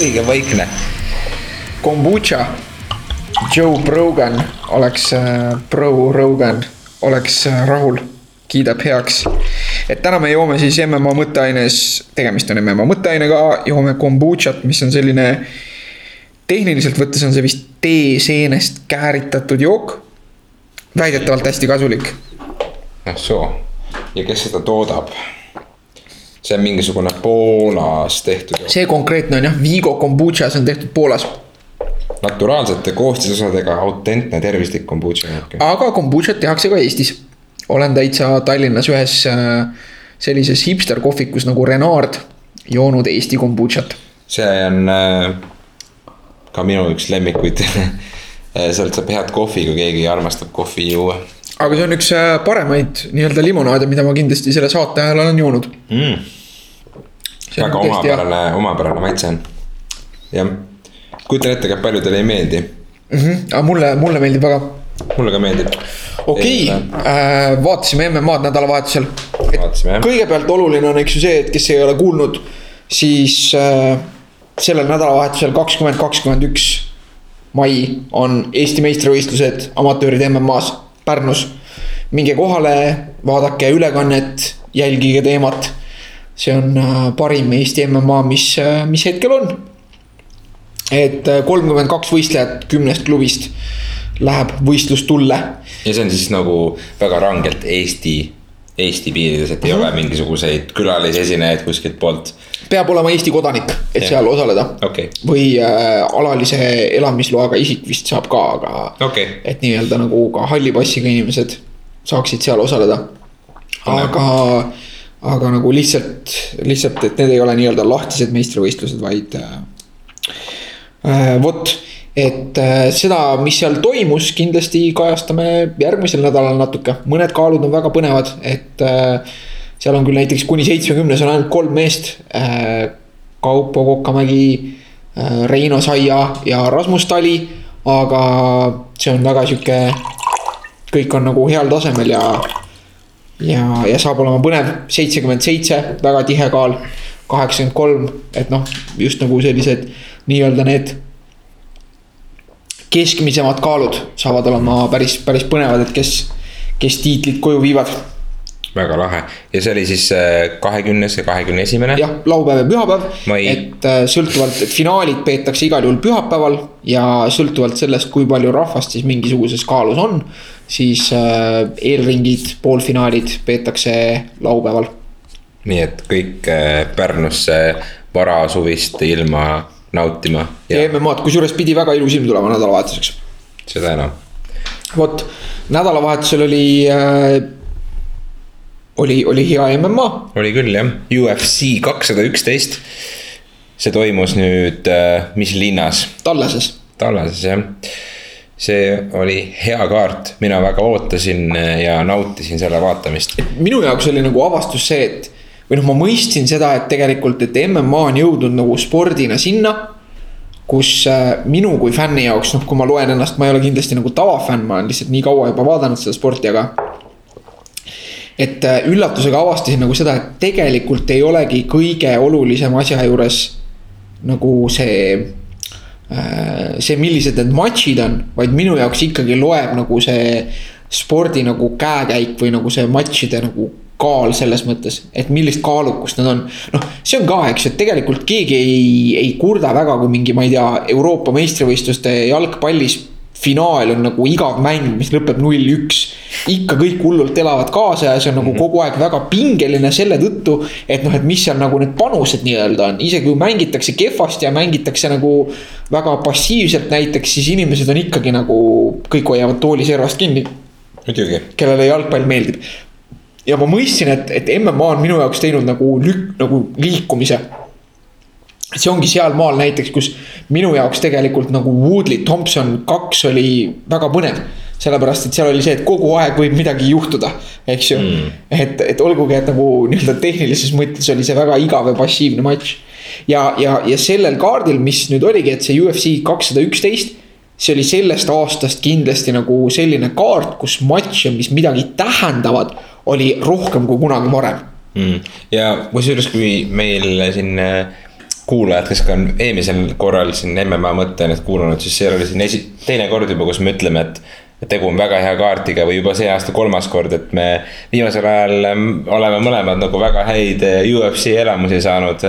õige vaikne. kombucha. Joe Brogan oleks äh,, Pro Rogan oleks äh, rahul, kiidab heaks. et täna me joome siis MMA mõtteaines, tegemist on MMA mõtteainega, joome kombuchat, mis on selline. tehniliselt võttes on see vist teeseenest kääritatud jook. väidetavalt hästi kasulik. ah soo, ja kes seda toodab? See on mingisugune Poolas tehtud see konkreetne on jah, Vigo kombucha, see on tehtud Poolas. naturaalsete koostisosadega autentne tervislik kombutša aga kombuchat tehakse ka Eestis. olen täitsa Tallinnas ühes äh, sellises hipster kohvikus nagu Renard joonud Eesti kombuchat. see on äh, ka minu üks lemmikuid sealt saab head kohvi, kui keegi armastab kohvi juua aga see on üks äh, paremaid nii-öelda limonaade, mida ma kindlasti selle saate ajal olen joonud. mm.. Väga omapärane, omapärane maitse on. jah, kujutan ette, et paljudele ei meeldi. Mm -hmm. aga mulle, mulle meeldib väga. mulle ka meeldib. okei äh,, vaatasime MM-ad nädalavahetusel. kõigepealt oluline on, eks ju see, et kes ei ole kuulnud, siis äh, sellel nädalavahetusel kakskümmend, kakskümmend üks mai on Eesti meistrivõistlused amatööride MM-as Pärnus. minge kohale, vaadake ülekannet, jälgige teemat. see on äh, parim Eesti MMA, mis, mis hetkel on. et äh, kolmkümmend kaks võistlejat kümnest klubist läheb võistlustulle ja see on siis nagu väga rangelt Eesti, Eesti piirides, et ei Mhm. ole mingisuguseid külalisesinejaid kuskilt poolt. peab olema Eesti kodanik, et Jah. seal osaleda okei, või äh, alalise elamisloaga isik vist saab ka, aga okei, et nii-öelda nagu ka halli passiga inimesed saaksid seal osaleda. aga, aga nagu lihtsalt, lihtsalt, et need ei ole nii-öelda lahtised meistrivõistlused, vaid äh, äh, vot, et äh, seda, mis seal toimus, kindlasti kajastame järgmisel nädalal natuke, mõned kaalud on väga põnevad, et äh, seal on küll näiteks kuni seitsmekümnes on ainult kolm meest. Äh,. Kaupo Kokamägi äh,, Reino Saia ja Rasmus Tali, aga see on väga sihuke, kõik on nagu heal tasemel ja ja, ja saab olema põnev, seitsekümmend seitse, väga tihe kaal, kaheksakümmend kolm, et noh, just nagu sellised nii-öelda need keskmisemad kaalud saavad olema päris, päris põnevad, et kes, kes tiitlit koju viivad. väga lahe ja see oli siis äh, kahekümnes ja kahekümne esimene. jah, laupäev ja pühapäev, Mai. et äh, sõltuvalt, et finaalid peetakse igal juhul pühapäeval ja sõltuvalt sellest, kui palju rahvast siis mingisuguses kaalus on, siis äh, eelringid, poolfinaalid peetakse laupäeval nii et kõik Pärnusse varasuvist ilma nautima ja MM-ad, kusjuures pidi väga ilus ilm tulema nädalavahetuseks. seda enam. vot, nädalavahetusel oli äh,, oli, oli hea MMA. oli küll jah, UFC kakssada üksteist. see toimus nüüd äh, mis linnas? Tallases, Tallases jah. see oli hea kaart, mina väga ootasin äh, ja nautisin selle vaatamist. minu jaoks oli nagu avastus see, et või noh, ma mõistsin seda, et tegelikult, et MMA on jõudnud nagu spordina sinna. kus äh, minu kui fänni jaoks, noh, kui ma loen ennast, ma ei ole kindlasti nagu tavafänn, ma olen lihtsalt nii kaua juba vaadanud seda sporti, aga. et äh, üllatusega avastasin nagu seda, et tegelikult ei olegi kõige olulisem asja juures nagu see äh, see, millised need matšid on, vaid minu jaoks ikkagi loeb nagu see spordi nagu käekäik või nagu see matšide nagu kaal selles mõttes, et millist kaalukust nad on. noh, see on ka, eks ju, et tegelikult keegi ei, ei kurda väga, kui mingi, ma ei tea, Euroopa meistrivõistluste jalgpallis finaal on nagu igav mäng, mis lõpeb null-üks. ikka kõik hullult elavad kaasa ja see on nagu kogu aeg väga pingeline selle tõttu, et noh, et mis seal nagu need panused nii-öelda on, isegi kui mängitakse kehvasti ja mängitakse nagu väga passiivselt näiteks, siis inimesed on ikkagi nagu, kõik hoiavad tooli servast kinni muidugi, kellele jalgpall meeldib. Ja ma mõistsin, et, et MMA on minu jaoks teinud nagu lükk, nagu liikumise. see ongi sealmaal näiteks, kus minu jaoks tegelikult nagu Woodley Thompson kaks oli väga põnev. sellepärast, et seal oli see, et kogu aeg võib midagi juhtuda, eks ju mm.. et, et olgugi, et nagu nii-öelda tehnilises mõttes oli see väga igav ja passiivne matš. ja, ja, ja sellel kaardil, mis nüüd oligi, et see UFC kakssada üksteist see oli sellest aastast kindlasti nagu selline kaart, kus matše, mis midagi tähendavad, oli rohkem kui kunagi varem. mm.. ja kusjuures, kui meil siin äh, kuulajad, kes ka on eelmisel korral siin MMA mõtteainet kuulanud, siis see oli siin esi-, teine kord juba, kus me ütleme, et tegu on väga hea kaardiga või juba see aasta kolmas kord, et me viimasel ajal ähm, oleme mõlemad nagu väga häid äh, UFC elamusi saanud.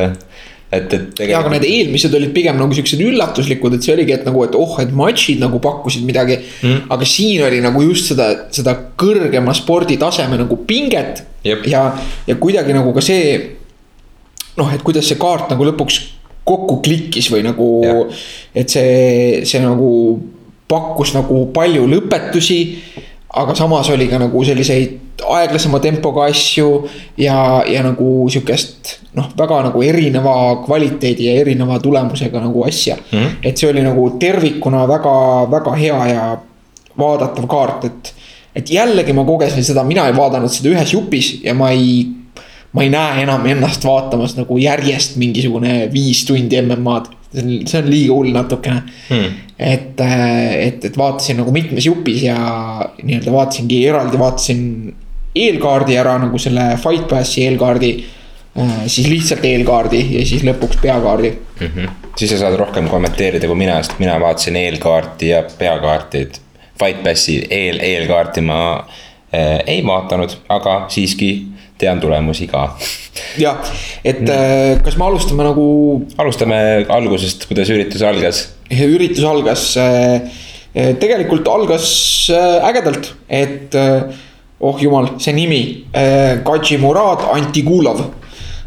Et, et ja, aga need eelmised olid pigem nagu siuksed üllatuslikud, et see oligi, et nagu, et oh, et matšid nagu pakkusid midagi mm.. aga siin oli nagu just seda, seda kõrgema sporditaseme nagu pinget. ja, ja kuidagi nagu ka see noh, et kuidas see kaart nagu lõpuks kokku klikkis või nagu, et see, see nagu pakkus nagu palju lõpetusi. aga samas oli ka nagu selliseid aeglasema tempoga asju ja, ja nagu sihukest noh, väga nagu erineva kvaliteedi ja erineva tulemusega nagu asja mm. -hmm. et see oli nagu tervikuna väga-väga hea ja vaadatav kaart, et. et jällegi ma kogesin seda, mina ei vaadanud seda ühes jupis ja ma ei ma ei näe enam ennast vaatamas nagu järjest mingisugune viis tundi MM-ad. see on, see on liiga hull natukene hmm.. et, et, et vaatasin nagu mitmes jupis ja nii-öelda vaatasingi eraldi, vaatasin eelkaardi ära nagu selle Fight Passi eelkaardi äh, siis lihtsalt eelkaardi ja siis lõpuks peakaardi mm. -hmm. siis sa saad rohkem kommenteerida kui mina, sest mina vaatasin eelkaarti ja peakaarti, et Fight Passi eel, eelkaarti ma äh, ei vaadanud, aga siiski tean tulemusi ka. jah, et mm. kas me alustame nagu. alustame algusest, kuidas üritus algas. üritus algas, äh, äh, tegelikult algas ägedalt, et oh jumal, see nimi, Kadži Murad Antigulov.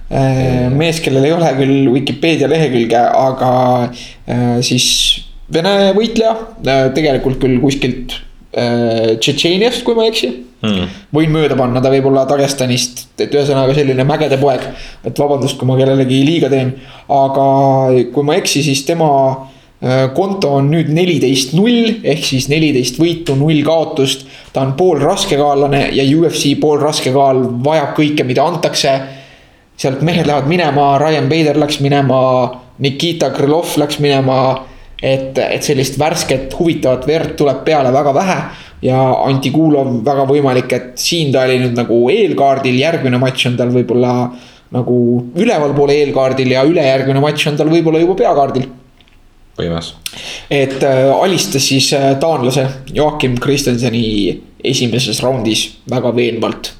Mees, kellel ei ole küll Vikipeedia lehekülge, aga siis Vene võitleja, tegelikult küll kuskilt Tšetšeeniast, kui ma ei eksi. Hmm.. võin mööda panna, ta võib olla Dagestanist, et ühesõnaga selline mägede poeg. et vabandust, kui ma kellelegi liiga teen, aga kui ma ei eksi, siis tema äh, konto on nüüd neliteist null ehk siis neliteist võitu, null kaotust. ta on poolraskekaalane ja UFC poolraskekaal vajab kõike, mida antakse. sealt mehed lähevad minema, Ryan Bader läks minema, Nikita Krõlov läks minema. et, et sellist värsket huvitavat verd tuleb peale väga vähe ja Anti Kuulov väga võimalik, et siin ta oli nüüd nagu eelkaardil, järgmine matš on tal võib-olla nagu ülevalpool eelkaardil ja ülejärgmine matš on tal võib-olla juba peakaardil. Võimas. et äh, alistas siis äh, taanlase Joakim Kristjanseni esimeses raundis väga veenvalt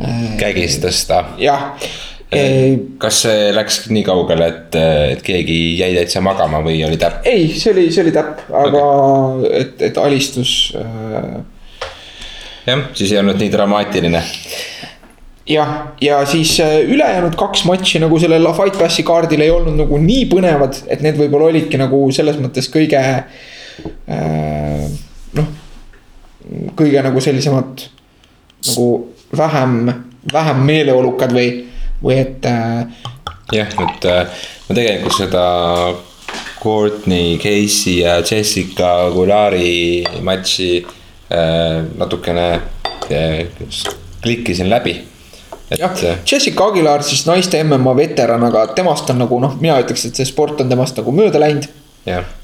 äh,. kägistas ta. jah kas see läks nii kaugele, et, et keegi jäi täitsa magama või oli täpp? ei, see oli, see oli täpp, aga okay. et, et alistus äh.... jah, siis ei olnud nii dramaatiline. Jah, ja siis äh, ülejäänud kaks matši nagu sellel Fight Passi kaardil ei olnud nagu nii põnevad, et need võib-olla olidki nagu selles mõttes kõige äh, noh, kõige nagu sellisemad nagu vähem, vähem meeleolukad või või et. Äh, jah, et äh, ma tegelikult seda Courtney Casey ja Jessica Gulari matši äh, natukene klikkisin läbi jah, Jessica Aguilar siis naiste MMA veteran, aga temast on nagu noh, mina ütleks, et see sport on temast nagu mööda läinud.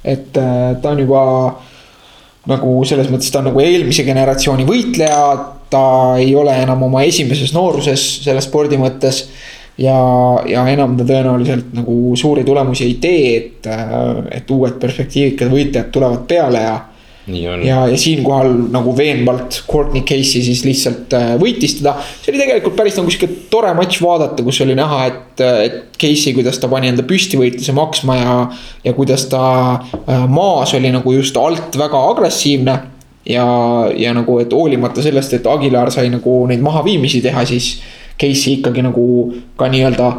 et ta on juba nagu selles mõttes, ta on nagu eelmise generatsiooni võitleja, ta ei ole enam oma esimeses nooruses selle spordi mõttes. ja, ja enam ta tõenäoliselt nagu suuri tulemusi ei tee, et, et uued perspektiivikad võitlejad tulevad peale ja ja, ja siinkohal nagu veenvalt Courtney Casey siis lihtsalt äh, võitis teda. see oli tegelikult päris nagu sihuke tore matš vaadata, kus oli näha, et, et Casey, kuidas ta pani enda püstivõitluse maksma ja. ja kuidas ta äh, maas oli nagu just alt väga agressiivne. ja, ja nagu, et hoolimata sellest, et Aguilar sai nagu neid mahaviimisi teha, siis Casey ikkagi nagu ka nii-öelda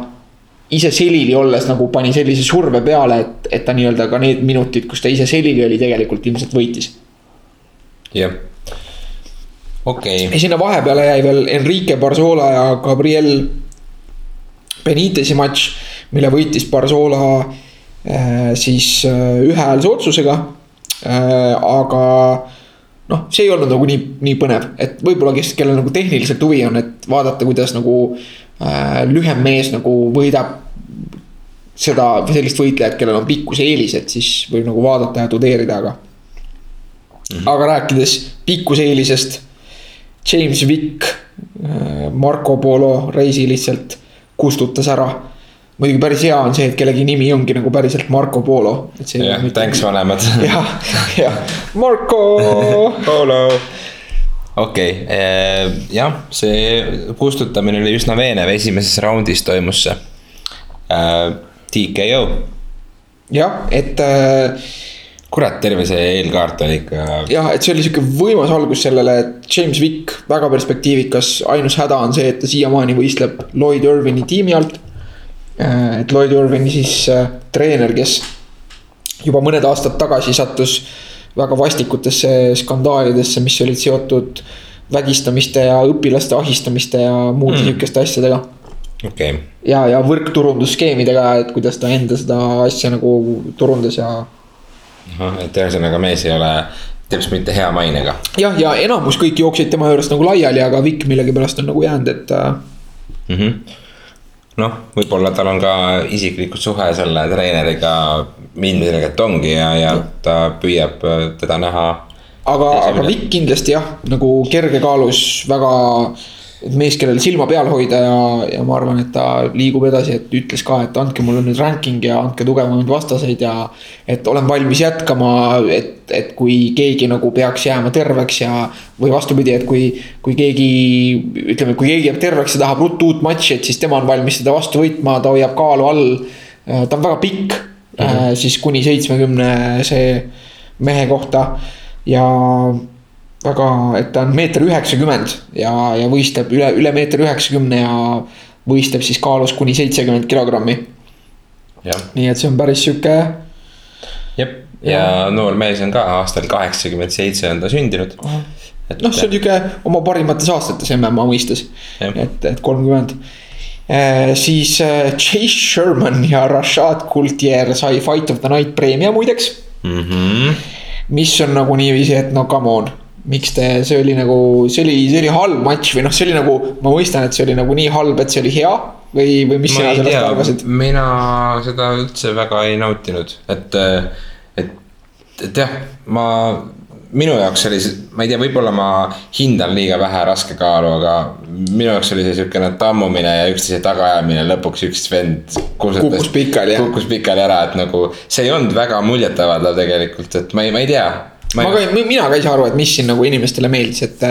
ise selili olles nagu pani sellise surve peale, et, et ta nii-öelda ka need minutid, kus ta ise selili oli, tegelikult ilmselt võitis. jah, okei okay.. ja sinna vahepeale jäi veel Enrique Barzola ja Gabriel Benitezi matš, mille võitis Barzola äh, siis äh, ühehäälse otsusega äh,. aga noh, see ei olnud nagu nii, nii põnev, et võib-olla kes, kellel nagu tehniliselt huvi on, et vaadata, kuidas nagu lühem mees nagu võidab seda, sellist võitlejat, kellel on pikkuseelised, siis võib nagu vaadata ja tudeerida, aga mm. -hmm. aga rääkides pikkuseelisest. James Wick, äh, Marco Polo reisi lihtsalt kustutas ära. muidugi päris hea on see, et kellegi nimi ongi nagu päriselt Marco Polo. jah, thanks vanemad. jah, jah, Marco Polo okei okay,, eh, jah, see kustutamine oli üsna veenev, esimeses raundis toimus see uh,. TKO. jah, et äh, kurat, terve see eelkaart oli ikka. jah, et see oli sihuke võimas algus sellele, et James Wick, väga perspektiivikas, ainus häda on see, et ta siiamaani võistleb Lloyd Irvini tiimi alt. Et Lloyd Irvini siis treener, kes juba mõned aastad tagasi sattus väga vastikutesse skandaalidesse, mis olid seotud vägistamiste ja õpilaste ahistamiste ja muude mm. sihukeste asjadega okay.. ja, ja võrkturundusskeemidega, et kuidas ta enda seda asja nagu turundas ja ahah, et ühesõnaga mees ei ole teps mitte hea mainega. jah, ja enamus kõik jooksid tema juurest nagu laiali, aga Vikk millegipärast on nagu jäänud, et mm. -hmm. noh, võib-olla tal on ka isiklikult suhe selle treeneriga ilmselgelt ongi ja, ja ta püüab teda näha. aga, aga Vikk kindlasti jah, nagu kergekaalus väga mees, kellel silma peal hoida ja, ja ma arvan, et ta liigub edasi, et ütles ka, et andke mulle nüüd ranking ja andke tugevamaid vastaseid ja. et olen valmis jätkama, et, et kui keegi nagu peaks jääma terveks ja. või vastupidi, et kui, kui keegi, ütleme, kui keegi jääb terveks ja tahab ruttu uut matši, et siis tema on valmis seda vastu võitma, ta hoiab kaalu all. ta on väga pikk mm, -hmm. siis kuni seitsmekümne see mehe kohta ja väga, et ta on meeter üheksakümmend ja, ja võistleb üle, üle meeter üheksakümne ja võistleb siis kaalus kuni seitsekümmend kilogrammi. nii et see on päris sihuke. jep, ja, ja noor mees on ka aastal kaheksakümmend seitse on ta sündinud. noh, see on sihuke oma parimates aastates MMA mõistes, et, et kolmkümmend siis eh, Chase Sherman ja Rashad Kultier sai Fight of the Night preemia muideks mm. -hmm. mis on nagu niiviisi, et no come on miks te, see oli nagu, see oli, see oli halb matš või noh, see oli nagu, ma mõistan, et see oli nagu nii halb, et see oli hea. või, või mis ma sina sellest arvasid? mina seda üldse väga ei nautinud, et, et, et jah, ma, minu jaoks oli see, ma ei tea, võib-olla ma hindan liiga vähe raskekaalu, aga minu jaoks oli see siukene tammumine ja üksteise tagaajamine, lõpuks üks vend. kukkus pikali, jah. kukkus pikali ära, et nagu see ei olnud väga muljetavaldav tegelikult, et ma ei, ma ei tea ma, ma ka, mina ka ei saa aru, et mis siin nagu inimestele meeldis, et.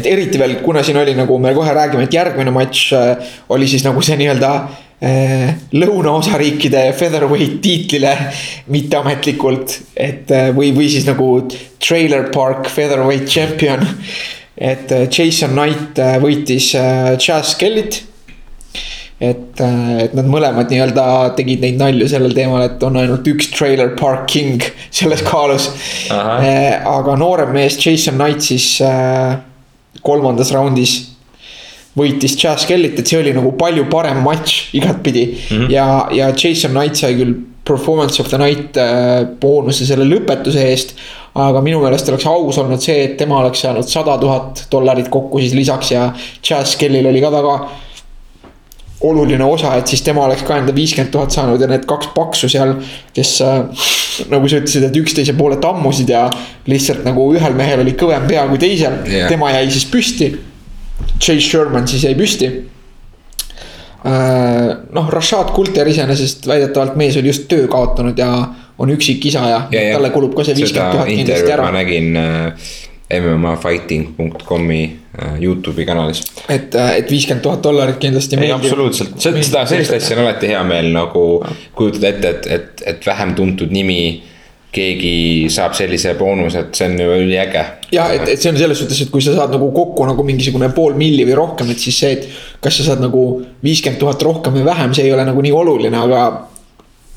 et eriti veel, kuna siin oli nagu me kohe räägime, et järgmine matš äh, oli siis nagu see nii-öelda. Lõunaosariikide featherweight tiitlile mitteametlikult, et äh, või, või siis nagu trailer park featherweight champion. et äh, Jason Knight võitis Chaz Kellyt et, et nad mõlemad nii-öelda tegid neid nalju sellel teemal, et on ainult üks trailer park king selles kaalus. Aga noorem mees Jason Knight siis kolmandas raundis võitis Chas Kellyt, et see oli nagu palju parem matš igatpidi mm. -hmm. ja, ja Jason Knight sai küll performance of the night boonuse selle lõpetuse eest. aga minu meelest oleks aus olnud see, et tema oleks saanud sada tuhat dollarit kokku siis lisaks ja Chas Kellil oli ka väga oluline osa, et siis tema oleks ka enda viiskümmend tuhat saanud ja need kaks paksu seal, kes äh,. nagu sa ütlesid, et üksteise poole tammusid ja lihtsalt nagu ühel mehel oli kõvem pea kui teisel yeah., tema jäi siis püsti. Chase Sherman siis jäi püsti äh,. noh, Rashad Kulter iseenesest väidetavalt mees oli just töö kaotanud ja on üksikisa ja, ja, ja talle kulub ka see viiskümmend tuhat kindlasti ära. ma nägin äh, MMAfighting.com'i Äh, Youtube'i kanalis. et, äh, et viiskümmend tuhat dollarit kindlasti. ei, absoluutselt, seda, sellist asja on alati hea meel nagu kujutada ette, et, et, et vähem tuntud nimi keegi saab sellise boonuse, et see on ju üliäge. ja et, et see on selles suhtes, et kui sa saad nagu kokku nagu mingisugune pool milli või rohkem, et siis see, et. kas sa saad nagu viiskümmend tuhat rohkem või vähem, see ei ole nagu nii oluline, aga.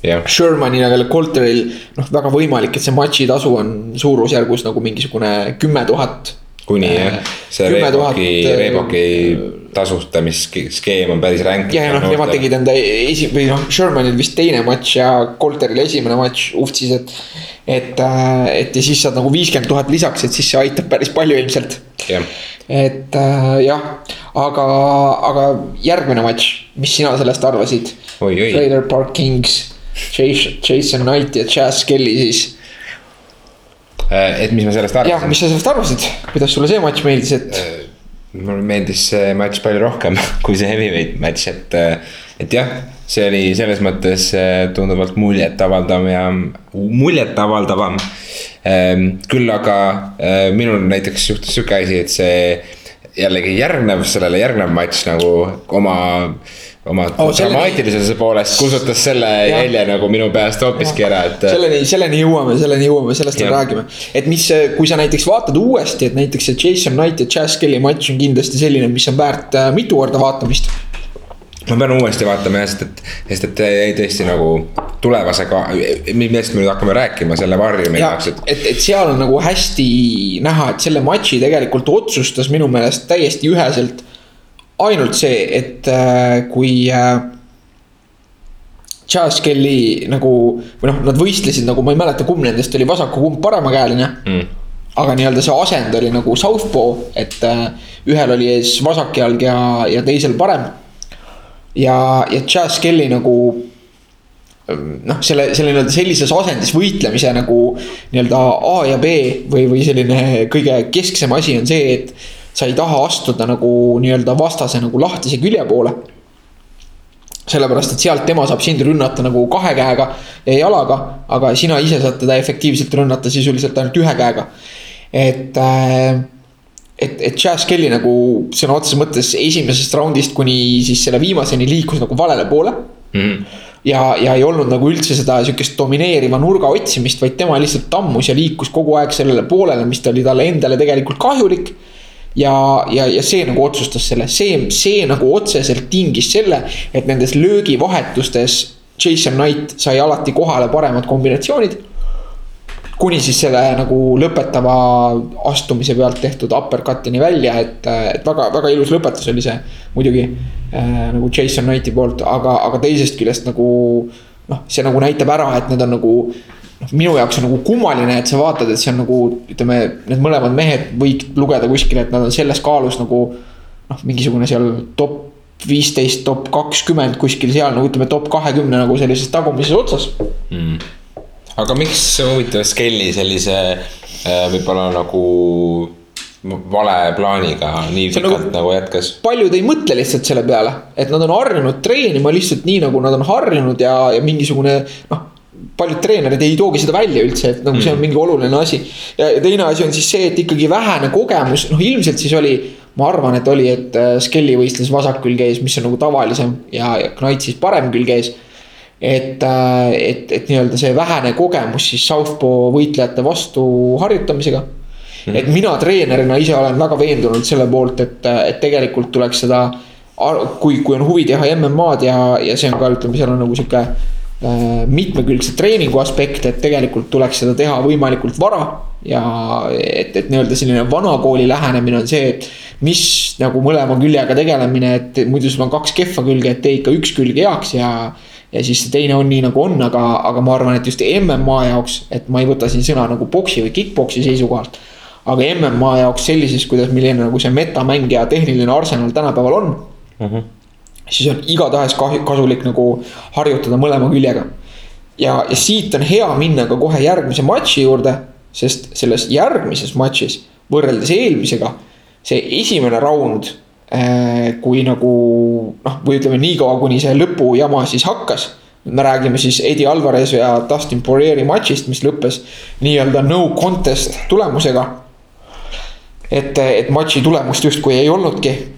Shermanil ja Colteril noh, väga võimalik, et see matši tasu on suurusjärgus nagu mingisugune kümme tuhat kuni jah, see Reeboki, Reeboki tasustamisskeem on päris ränk. ja, ja noh, nemad tegid enda esi- või noh, Shermanil vist teine matš ja Colteril esimene matš Uftsis, et. et, äh, et ja siis saad nagu viiskümmend tuhat lisaks, et siis see aitab päris palju ilmselt. et äh, jah, aga, aga järgmine matš, mis sina sellest arvasid? Trailer Park Kings, Jason Knight ja Chaz Kelly siis Äh, et mis ma sellest arvasin. jah, mis sa sellest arvasid, kuidas sulle see matš meeldis, et? Äh, mulle meeldis see matš palju rohkem kui see heavyweight matš, et, äh, et jah. see oli selles mõttes äh, tunduvalt muljetavaldav ja muljetavaldavam. Ähm, küll aga äh, minul näiteks juhtus sihuke asi, et see jällegi järgnev, sellele järgnev matš nagu oma oma oh, dramaatilisuse poolest kustutas selle jälje nagu minu peast hoopiski ära, et. selleni, selleni jõuame, selleni jõuame, sellest veel räägime. et mis, kui sa näiteks vaatad uuesti, et näiteks see Jason Knight ja Chas Kelly matš on kindlasti selline, mis on väärt äh, mitu korda vaatamist ma pean uuesti vaatama jah, sest et, sest et jäi tõesti nagu tulevasega, millest me nüüd hakkame rääkima, selle varju minu jaoks, et. et, et seal on nagu hästi näha, et selle matši tegelikult otsustas minu meelest täiesti üheselt ainult see, et äh, kui äh, Chas Kelly nagu või noh, nad võistlesid nagu, ma ei mäleta, kumb nendest oli vasaku, kumb paremakäeline mm. aga nii-öelda see asend oli nagu southpaw, et äh, ühel oli ees vasak jalg ja, ja teisel parem. ja, ja Chas Kelly nagu noh, selle, selle nii-öelda sellises asendis võitlemise nagu nii-öelda A ja B või, või selline kõige kesksem asi on see, et sa ei taha astuda nagu nii-öelda vastase nagu lahtise külje poole. sellepärast, et sealt tema saab sind rünnata nagu kahe käega ja jalaga, aga sina ise saad teda efektiivselt rünnata sisuliselt ainult ühe käega. et äh, et, et Chas Kelly nagu sõna otseses mõttes esimesest raundist kuni siis selle viimaseni liikus nagu valele poole mm. -hmm. ja, ja ei olnud nagu üldse seda sihukest domineeriva nurga otsimist, vaid tema lihtsalt tammus ja liikus kogu aeg sellele poolele, mis ta oli talle endale tegelikult kahjulik ja, ja, ja see nagu otsustas selle, see, see nagu otseselt tingis selle, et nendes löögivahetustes Jason Knight sai alati kohale paremad kombinatsioonid. kuni siis selle nagu lõpetava astumise pealt tehtud uppercut'ini välja, et, et väga, väga ilus lõpetus oli see muidugi äh, nagu Jason Knighti poolt, aga, aga teisest küljest nagu noh, see nagu näitab ära, et need on nagu minu jaoks on nagu kummaline, et sa vaatad, et see on nagu ütleme, need mõlemad mehed võid lugeda kuskile, et nad on selles kaalus nagu noh, mingisugune seal top viisteist, top kakskümmend kuskil seal nagu ütleme, top kahekümne nagu sellises tagumises otsas mm.. aga miks huvitav Skelly sellise äh, võib-olla nagu vale plaaniga nii pikalt nagu, nagu jätkas. paljud ei mõtle lihtsalt selle peale, et nad on harjunud treenima lihtsalt nii, nagu nad on harjunud ja, ja mingisugune noh paljud treenerid ei toogi seda välja üldse, et nagu see on mm. mingi oluline asi. ja, teine asi on siis see, et ikkagi vähene kogemus, noh ilmselt siis oli, ma arvan, et oli, et äh, Skelly võistles vasakkülge ees, mis on nagu tavalisem ja, ja Knight siis parem külge ees. et, äh, et, et nii-öelda see vähene kogemus siis Southpaw võitlejate vastu harjutamisega mm.. et mina treenerina ise olen väga veendunud selle poolt, et, et tegelikult tuleks seda kui, kui on huvi teha MM-ad ja, ja see on ka, ütleme, seal on nagu sihuke Äh, mitmekülgse treeningu aspekt, et tegelikult tuleks seda teha võimalikult vara. ja et, et nii-öelda selline vanakooli lähenemine on see, et mis nagu mõlema küljega tegelemine, et muidu sul on kaks kehva külge, et tee ikka üks külg heaks ja. ja siis see teine on nii nagu on, aga, aga ma arvan, et just MMA jaoks, et ma ei võta siin sõna nagu boksi või kick-poksi seisukohalt. aga MMA jaoks sellises, kuidas, milline nagu see metamäng ja tehniline arsenal tänapäeval on mm. -hmm siis on igatahes kasulik nagu harjutada mõlema küljega. ja, ja siit on hea minna ka kohe järgmise matši juurde, sest selles järgmises matšis võrreldes eelmisega, see esimene raund äh,. kui nagu noh, või ütleme niikaua, kuni see lõpujama siis hakkas me räägime siis Eddie Alvarez ja Dustin Poirieri matšist, mis lõppes nii-öelda no contest tulemusega. et, et matši tulemust justkui ei olnudki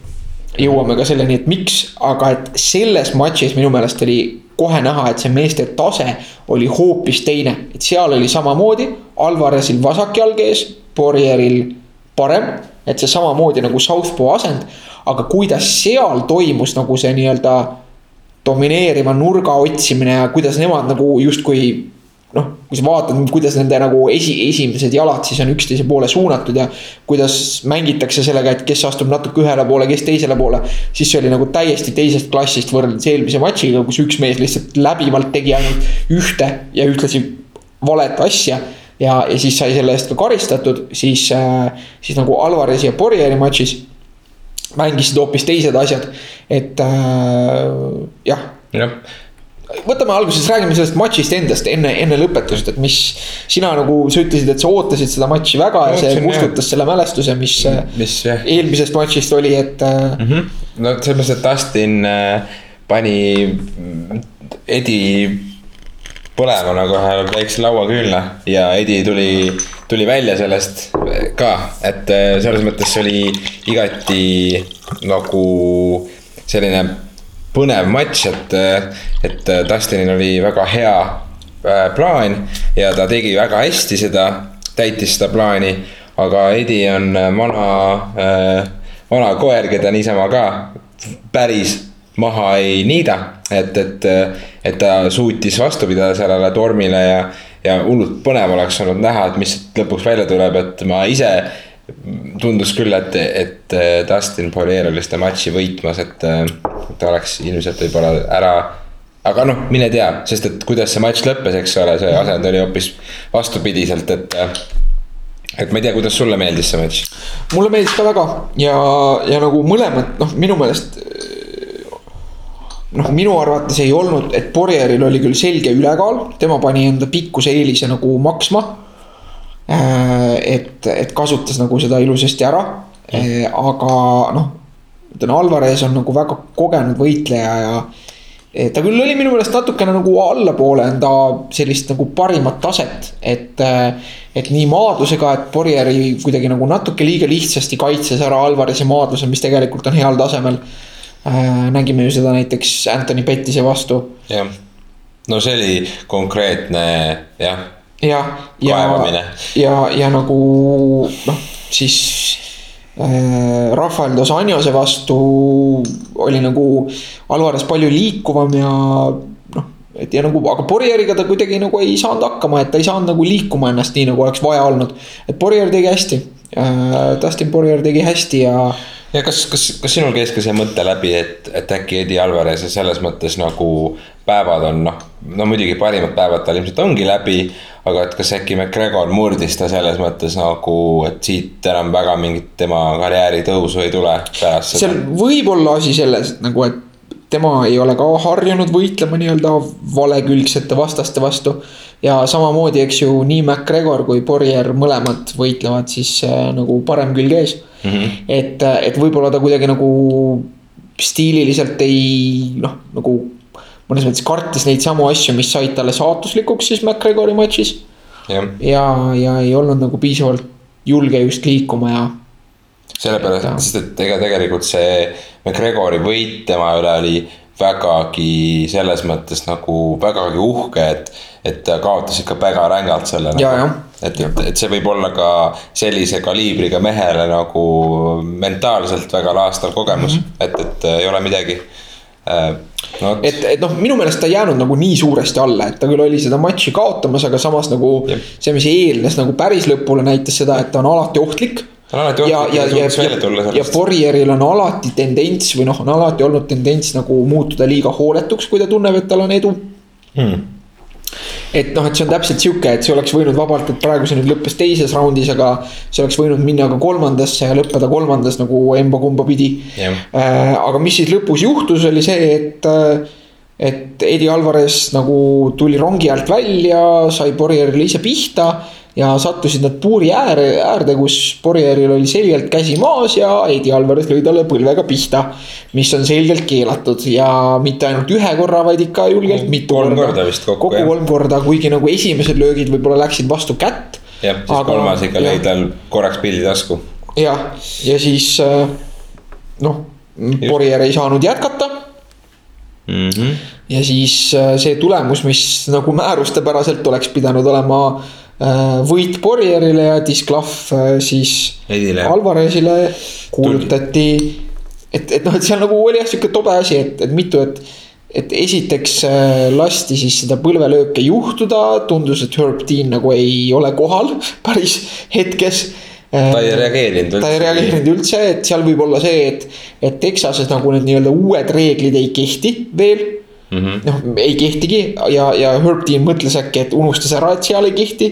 jõuame ka selleni, et miks, aga et selles matšis minu meelest oli kohe näha, et see meeste tase oli hoopis teine, et seal oli samamoodi Alvarezil vasak jalg ees, Borjeril parem, et see samamoodi nagu Southpaw asend. aga kuidas seal toimus nagu see nii-öelda domineeriva nurga otsimine ja kuidas nemad nagu justkui noh, kui sa vaatad, kuidas nende nagu esi, esimesed jalad siis on üksteise poole suunatud ja. kuidas mängitakse sellega, et kes astub natuke ühele poole, kes teisele poole. siis see oli nagu täiesti teisest klassist võrreldes eelmise matšiga, kus üks mees lihtsalt läbivalt tegi ainult ühte ja ühtlasi valet asja. ja, ja siis sai selle eest ka karistatud, siis äh,, siis nagu Alvarez ja Borjeri matšis. mängisid hoopis teised asjad, et äh, jah. jah võtame alguses, räägime sellest matšist endast enne, enne lõpetust, et mis. sina nagu, sa ütlesid, et sa ootasid seda matši väga ja see kustutas selle mälestuse, mis, mis jah. eelmisest matšist oli, et mm. -hmm. no selles mõttes, et Dustin äh, pani Edi põlema nagu ühe väikse lauaküünla ja Edi tuli, tuli välja sellest ka, et äh, selles mõttes oli igati nagu selline põnev matš, et, äh, et Dustinil oli väga hea äh, plaan ja ta tegi väga hästi seda, täitis seda plaani. aga Edi on vana, vana koer, keda niisama ka päris maha ei niida. et, et, et ta suutis vastu pidada sellele tormile ja, ja hullult põnev oleks olnud näha, et mis lõpuks välja tuleb, et ma ise tundus küll, et, et Dustin Poirier oli seda matši võitmas, et ta oleks ilmselt võib-olla ära aga noh, mine tea, sest et kuidas see matš lõppes, eks ole, see asend oli hoopis vastupidiselt, et. et ma ei tea, kuidas sulle meeldis see matš? mulle meeldis ka väga ja, ja nagu mõlemad, noh, minu meelest noh, minu arvates ei olnud, et Borjeril oli küll selge ülekaal, tema pani enda pikkuse eelise nagu maksma. Et, et kasutas nagu seda ilusasti ära, äh, aga noh, ütlen Alvarez on nagu väga kogenud võitleja ja äh, ta küll oli minu meelest natukene nagu allapoole enda sellist nagu parimat taset, et. et nii maadlusega, et Borjeri kuidagi nagu natuke liiga lihtsasti kaitses ära Alvarezi maadluse, mis tegelikult on heal tasemel Äh, nägime ju seda näiteks Anthony Pettise vastu. jah, no see oli konkreetne jah. Jah, ja, ja, ja, ja nagu noh, siis äh, Rafael dos Anjose vastu oli nagu Alvarez palju liikuvam ja noh, et ja nagu, aga Borjeriga ta kuidagi nagu ei saanud hakkama, et ta ei saanud nagu liikuma ennast nii, nagu oleks vaja olnud. et Borjer tegi hästi äh,, Dustin Borjer tegi hästi ja ja kas, kas, kas sinul käis ka see mõte läbi, et, et äkki Eddie Alvarez selles mõttes nagu päevad on noh, no muidugi parimad päevad tal ilmselt ongi läbi. aga et kas äkki McGregor murdis ta selles mõttes nagu, et siit enam väga mingit tema karjääri tõusu ei tule pärast seda? seal võib olla asi selles, nagu, et tema ei ole ka harjunud võitlema nii-öelda valekülgsete vastaste vastu. ja samamoodi, eks ju, nii McGregor kui Borjer mõlemad võitlevad siis äh, nagu parem külg ees mm. -hmm. et, et võib-olla ta kuidagi nagu stiililiselt ei noh, nagu mõnes mõttes kartis neid samu asju, mis said talle saatuslikuks siis McGregori matšis. ja, ja, ja ei olnud nagu piisavalt julge just liikuma ja. sellepärast, sest et ega tegelikult see McGregori võit tema üle oli vägagi selles mõttes nagu vägagi uhke, et, et ta kaotas ikka väga rängalt selle. Nagu, et, et, et see võib olla ka sellise kaliibriga mehele nagu mentaalselt väga laastav kogemus mm, -hmm. et, et ei ole midagi äh, no,. et, et noh, minu meelest ta ei jäänud nagu nii suuresti alla, et ta küll oli seda matši kaotamas, aga samas nagu Jep. see, mis eelnes nagu päris lõpule, näitas seda, et ta on alati ohtlik ja, ja, ja, ja, ja Borjeril on alati tendents või noh, on alati olnud tendents nagu muutuda liiga hooletuks, kui ta tunneb, et tal on edu hmm. Et noh, et see on täpselt sihuke, et see oleks võinud vabalt, et praegu see nüüd lõppes teises raundis, aga see oleks võinud minna ka kolmandasse ja lõppeda kolmandas nagu emba-kumba pidi. Yeah.. Äh, aga mis siis lõpus juhtus, oli see, et äh, et Eddie Alvarez nagu tuli rongi alt välja, sai Borjerile ise pihta ja sattusid nad puuri ääre, äärde, kus Borjeril oli selgelt käsi maas ja Eidi Alvarez lõi talle põlvega pihta. mis on selgelt keelatud ja mitte ainult ühe korra, vaid ikka julgelt mitu kolm korda. korda vist kokku. kokku kolm korda, kuigi nagu esimesed löögid võib-olla läksid vastu kätt. jah, siis aga, kolmas ikka lõi tal korraks pildi tasku. jah, ja siis äh, noh, Borjer ei saanud jätkata mm. -hmm. ja siis äh, see tulemus, mis nagu määrustepäraselt oleks pidanud olema võit Borjerile ja disklahv äh, siis Edile. Alvarezile kuulutati. et, et noh, et seal nagu oli jah sihuke tobe asi, et, et mitu, et. et esiteks äh, lasti siis seda põlvelööke juhtuda, tundus, et Herb Dean nagu ei ole kohal päris hetkes ta ei reageerinud üldse. ta ei reageerinud üldse, et seal võib olla see, et, et Texases nagu need nii-öelda uued reeglid ei kehti veel mm -hmm.. noh, ei kehtigi ja, ja Herb Dean mõtles äkki, et unustas ära, et seal ei kehti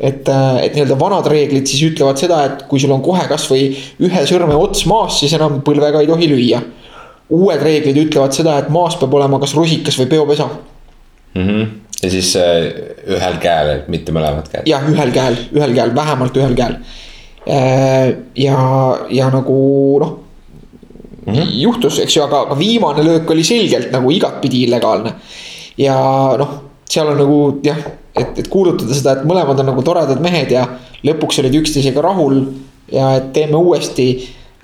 et, äh, et nii-öelda vanad reeglid siis ütlevad seda, et kui sul on kohe kasvõi ühe sõrme ots maas, siis enam põlvega ei tohi lüüa. uued reeglid ütlevad seda, et maas peab olema kas rusikas või peopesa mm. -hmm. ja siis äh, ühel käel, mitte mõlemad käed. jah, ühel käel, ühel käel, vähemalt ühel käel äh,. ja, ja nagu noh mm -hmm. juhtus, eks ju, aga, aga viimane löök oli selgelt nagu igatpidi illegaalne. ja noh, seal on nagu jah, et, et kuulutada seda, et mõlemad on nagu toredad mehed ja lõpuks olid üksteisega rahul ja et teeme uuesti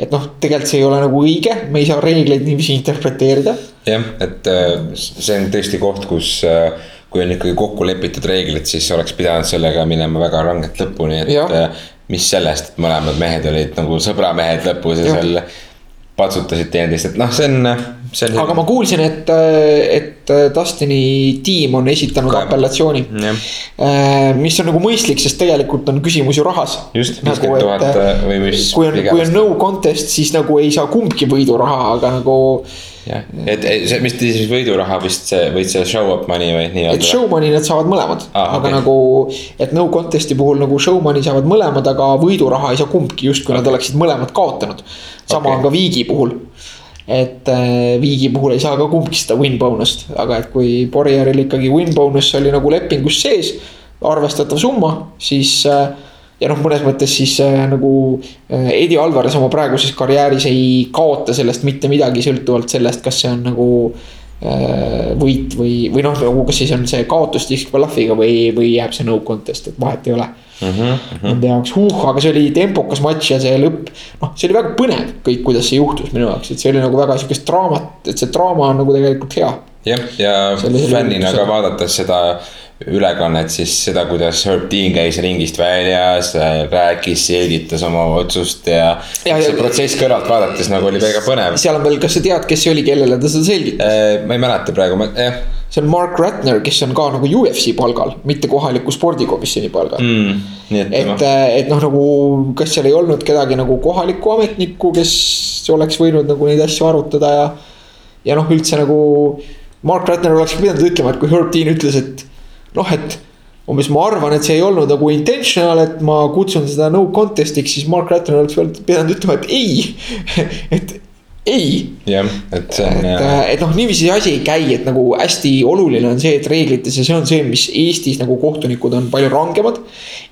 et noh, tegelikult see ei ole nagu õige, me ei saa reegleid niiviisi interpreteerida. jah, et äh, see on tõesti koht, kus äh, kui on ikkagi kokku lepitud reeglid, siis oleks pidanud sellega minema väga rangelt lõpuni, et ja. Äh, mis sellest, et mõlemad mehed olid nagu sõbramehed lõpus ja, ja. seal patsutasid teineteist, et noh, see on, on. aga ma kuulsin, et, et Dustini tiim on esitanud Ka, apellatsiooni. Äh, mis on nagu mõistlik, sest tegelikult on küsimus ju rahas. just, nagu, viiskümmend tuhat äh, või mis. kui on, kui on no contest, siis nagu ei saa kumbki võiduraha, aga nagu jah, et see, mis siis võiduraha vist see, võid see show-up money või nii-öelda? et show money nad saavad mõlemad ah,, aga okay. nagu, et no contest'i puhul nagu show money saavad mõlemad, aga võiduraha ei saa kumbki, justkui nad oleksid mõlemad kaotanud. sama okay. on ka Viigi puhul. Et äh, Viigi puhul ei saa ka kumbki seda win bonus't, aga et kui Borjeril ikkagi win bonus oli nagu lepingus sees, arvestatav summa, siis äh, ja noh, mõnes mõttes siis äh, nagu Eddie Alvarez oma praeguses karjääris ei kaota sellest mitte midagi, sõltuvalt sellest, kas see on nagu võit või, või noh, nagu kas siis on see kaotus discqualify'ga või, või jääb see no contest, et vahet ei ole mm. -hmm. Nende jaoks, huh, aga see oli tempokas matš ja see lõpp, noh, see oli väga põnev kõik, kuidas see juhtus minu jaoks, et see oli nagu väga sihukest draamat, et see draama on nagu tegelikult hea. jah, ja, ja fännina ka vaadates seda ülekannet siis seda, kuidas Herb Dean käis ringist väljas, rääkis, selgitas oma otsust ja, ja. see protsess kõrvalt vaadates nagu oli väga põnev. seal on veel, kas sa tead, kes see oli, kellele ta seda selgitas? Äh, ma ei mäleta praegu, jah see on Mark Ratner, kes on ka nagu UFC palgal, mitte kohaliku spordikomisjoni palgal mm,. et, et, et noh, nagu kas seal ei olnud kedagi nagu kohalikku ametnikku, kes oleks võinud nagu neid asju arutada ja. ja noh, üldse nagu Mark Ratner oleks pidanud ütlema, et kui Herb Dean ütles, et noh, et umbes ma arvan, et see ei olnud nagu intentional, et ma kutsun seda no contest'iks, siis Mark Ratner oleks pidanud ütlema, et ei et ei. jah, et see on. et, et noh, niiviisi see asi ei käi, et nagu hästi oluline on see, et reeglites ja see on see, mis Eestis nagu kohtunikud on palju rangemad.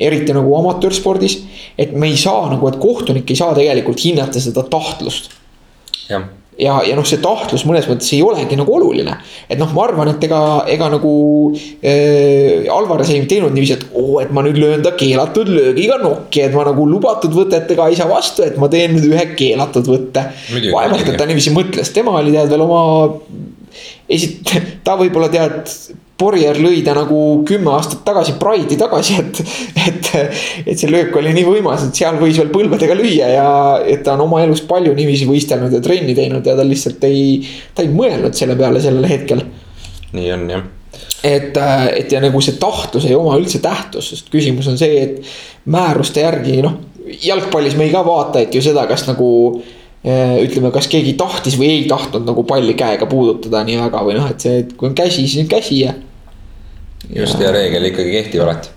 eriti nagu amatöörspordis, et me ei saa nagu, et kohtunik ei saa tegelikult hinnata seda tahtlust. jah ja, ja noh, see tahtlus mõnes mõttes ei olegi nagu oluline. et noh, ma arvan, et ega, ega nagu äh, Alvarez ei teinud niiviisi, et oo et ma nüüd löön ta keelatud löögiga nokki, et ma nagu lubatud võtetega ei saa vastu, et ma teen nüüd ühe keelatud võtte. vaevalt, et ta niiviisi mõtles, tema oli tead veel oma esit-, ta võib-olla tead Borjer lõi ta nagu kümme aastat tagasi Pride'i tagasi, et, et, et see löök oli nii võimas, et seal võis veel põlvedega lüüa ja et ta on oma elus palju niiviisi võistelnud ja trenni teinud ja ta lihtsalt ei, ta ei mõelnud selle peale sellel hetkel. nii on jah. et, et ja nagu see tahtlus ei oma üldse tähtsust, sest küsimus on see, et määruste järgi noh, jalgpallis me ei ka vaata, et ju seda, kas nagu ütleme, kas keegi tahtis või ei tahtnud nagu palli käega puudutada nii väga või noh, et see, et kui on käsi, siis on käsi ja just ja reegel ikkagi kehtib alati.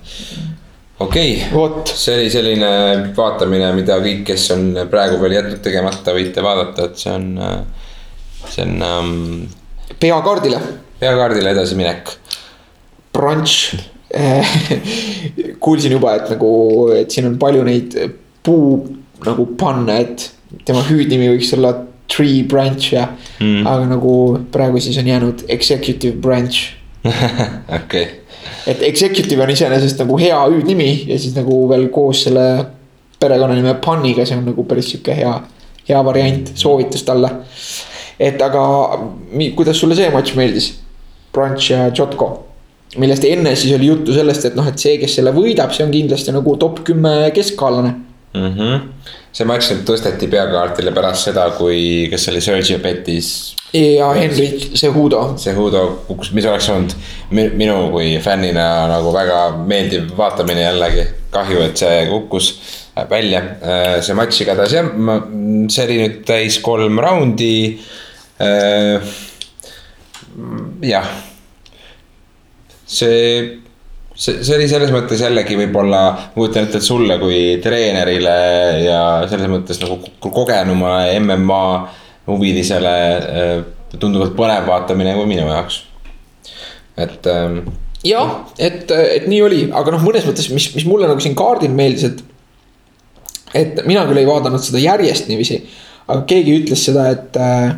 okei okay., see oli selline vaatamine, mida kõik, kes on praegu veel jätnud tegemata, võite vaadata, et see on, see on um,. peakaardile. peakaardile edasiminek. Brunch kuulsin juba, et nagu, et siin on palju neid puu nagu panna, et tema hüüdnimi võiks olla tree branch ja mm., aga nagu praegu siis on jäänud executive branch okei et executive on iseenesest nagu hea hüüdnimi ja siis nagu veel koos selle perekonnanime Punniga, see on nagu päris sihuke hea, hea variant, soovitus talle. et aga kuidas sulle see matš meeldis? Brunch ja Jotko, millest enne siis oli juttu sellest, et noh, et see, kes selle võidab, see on kindlasti nagu top kümme keskkaalane mm. -hmm. see matš nüüd tõsteti peakaartile pärast seda, kui, kes oli Sergio Petis ja Henrik Cejudo. Cejudo kukkus, mis oleks olnud minu kui fännina nagu väga meeldiv vaatamine jällegi. kahju, et see kukkus välja, see matš igatahes jah, see oli nüüd täis kolm raundi. jah, see see, see oli selles mõttes jällegi võib-olla, ma kujutan ette, et sulle kui treenerile ja selles mõttes nagu kogenumale MMA huvilisele äh, tunduvalt põnev vaatamine kui minu jaoks, et. Ähm, jah, et, et nii oli, aga noh, mõnes mõttes, mis, mis mulle nagu siin kaardil meeldis, et. et mina küll ei vaadanud seda järjest niiviisi, aga keegi ütles seda, et äh,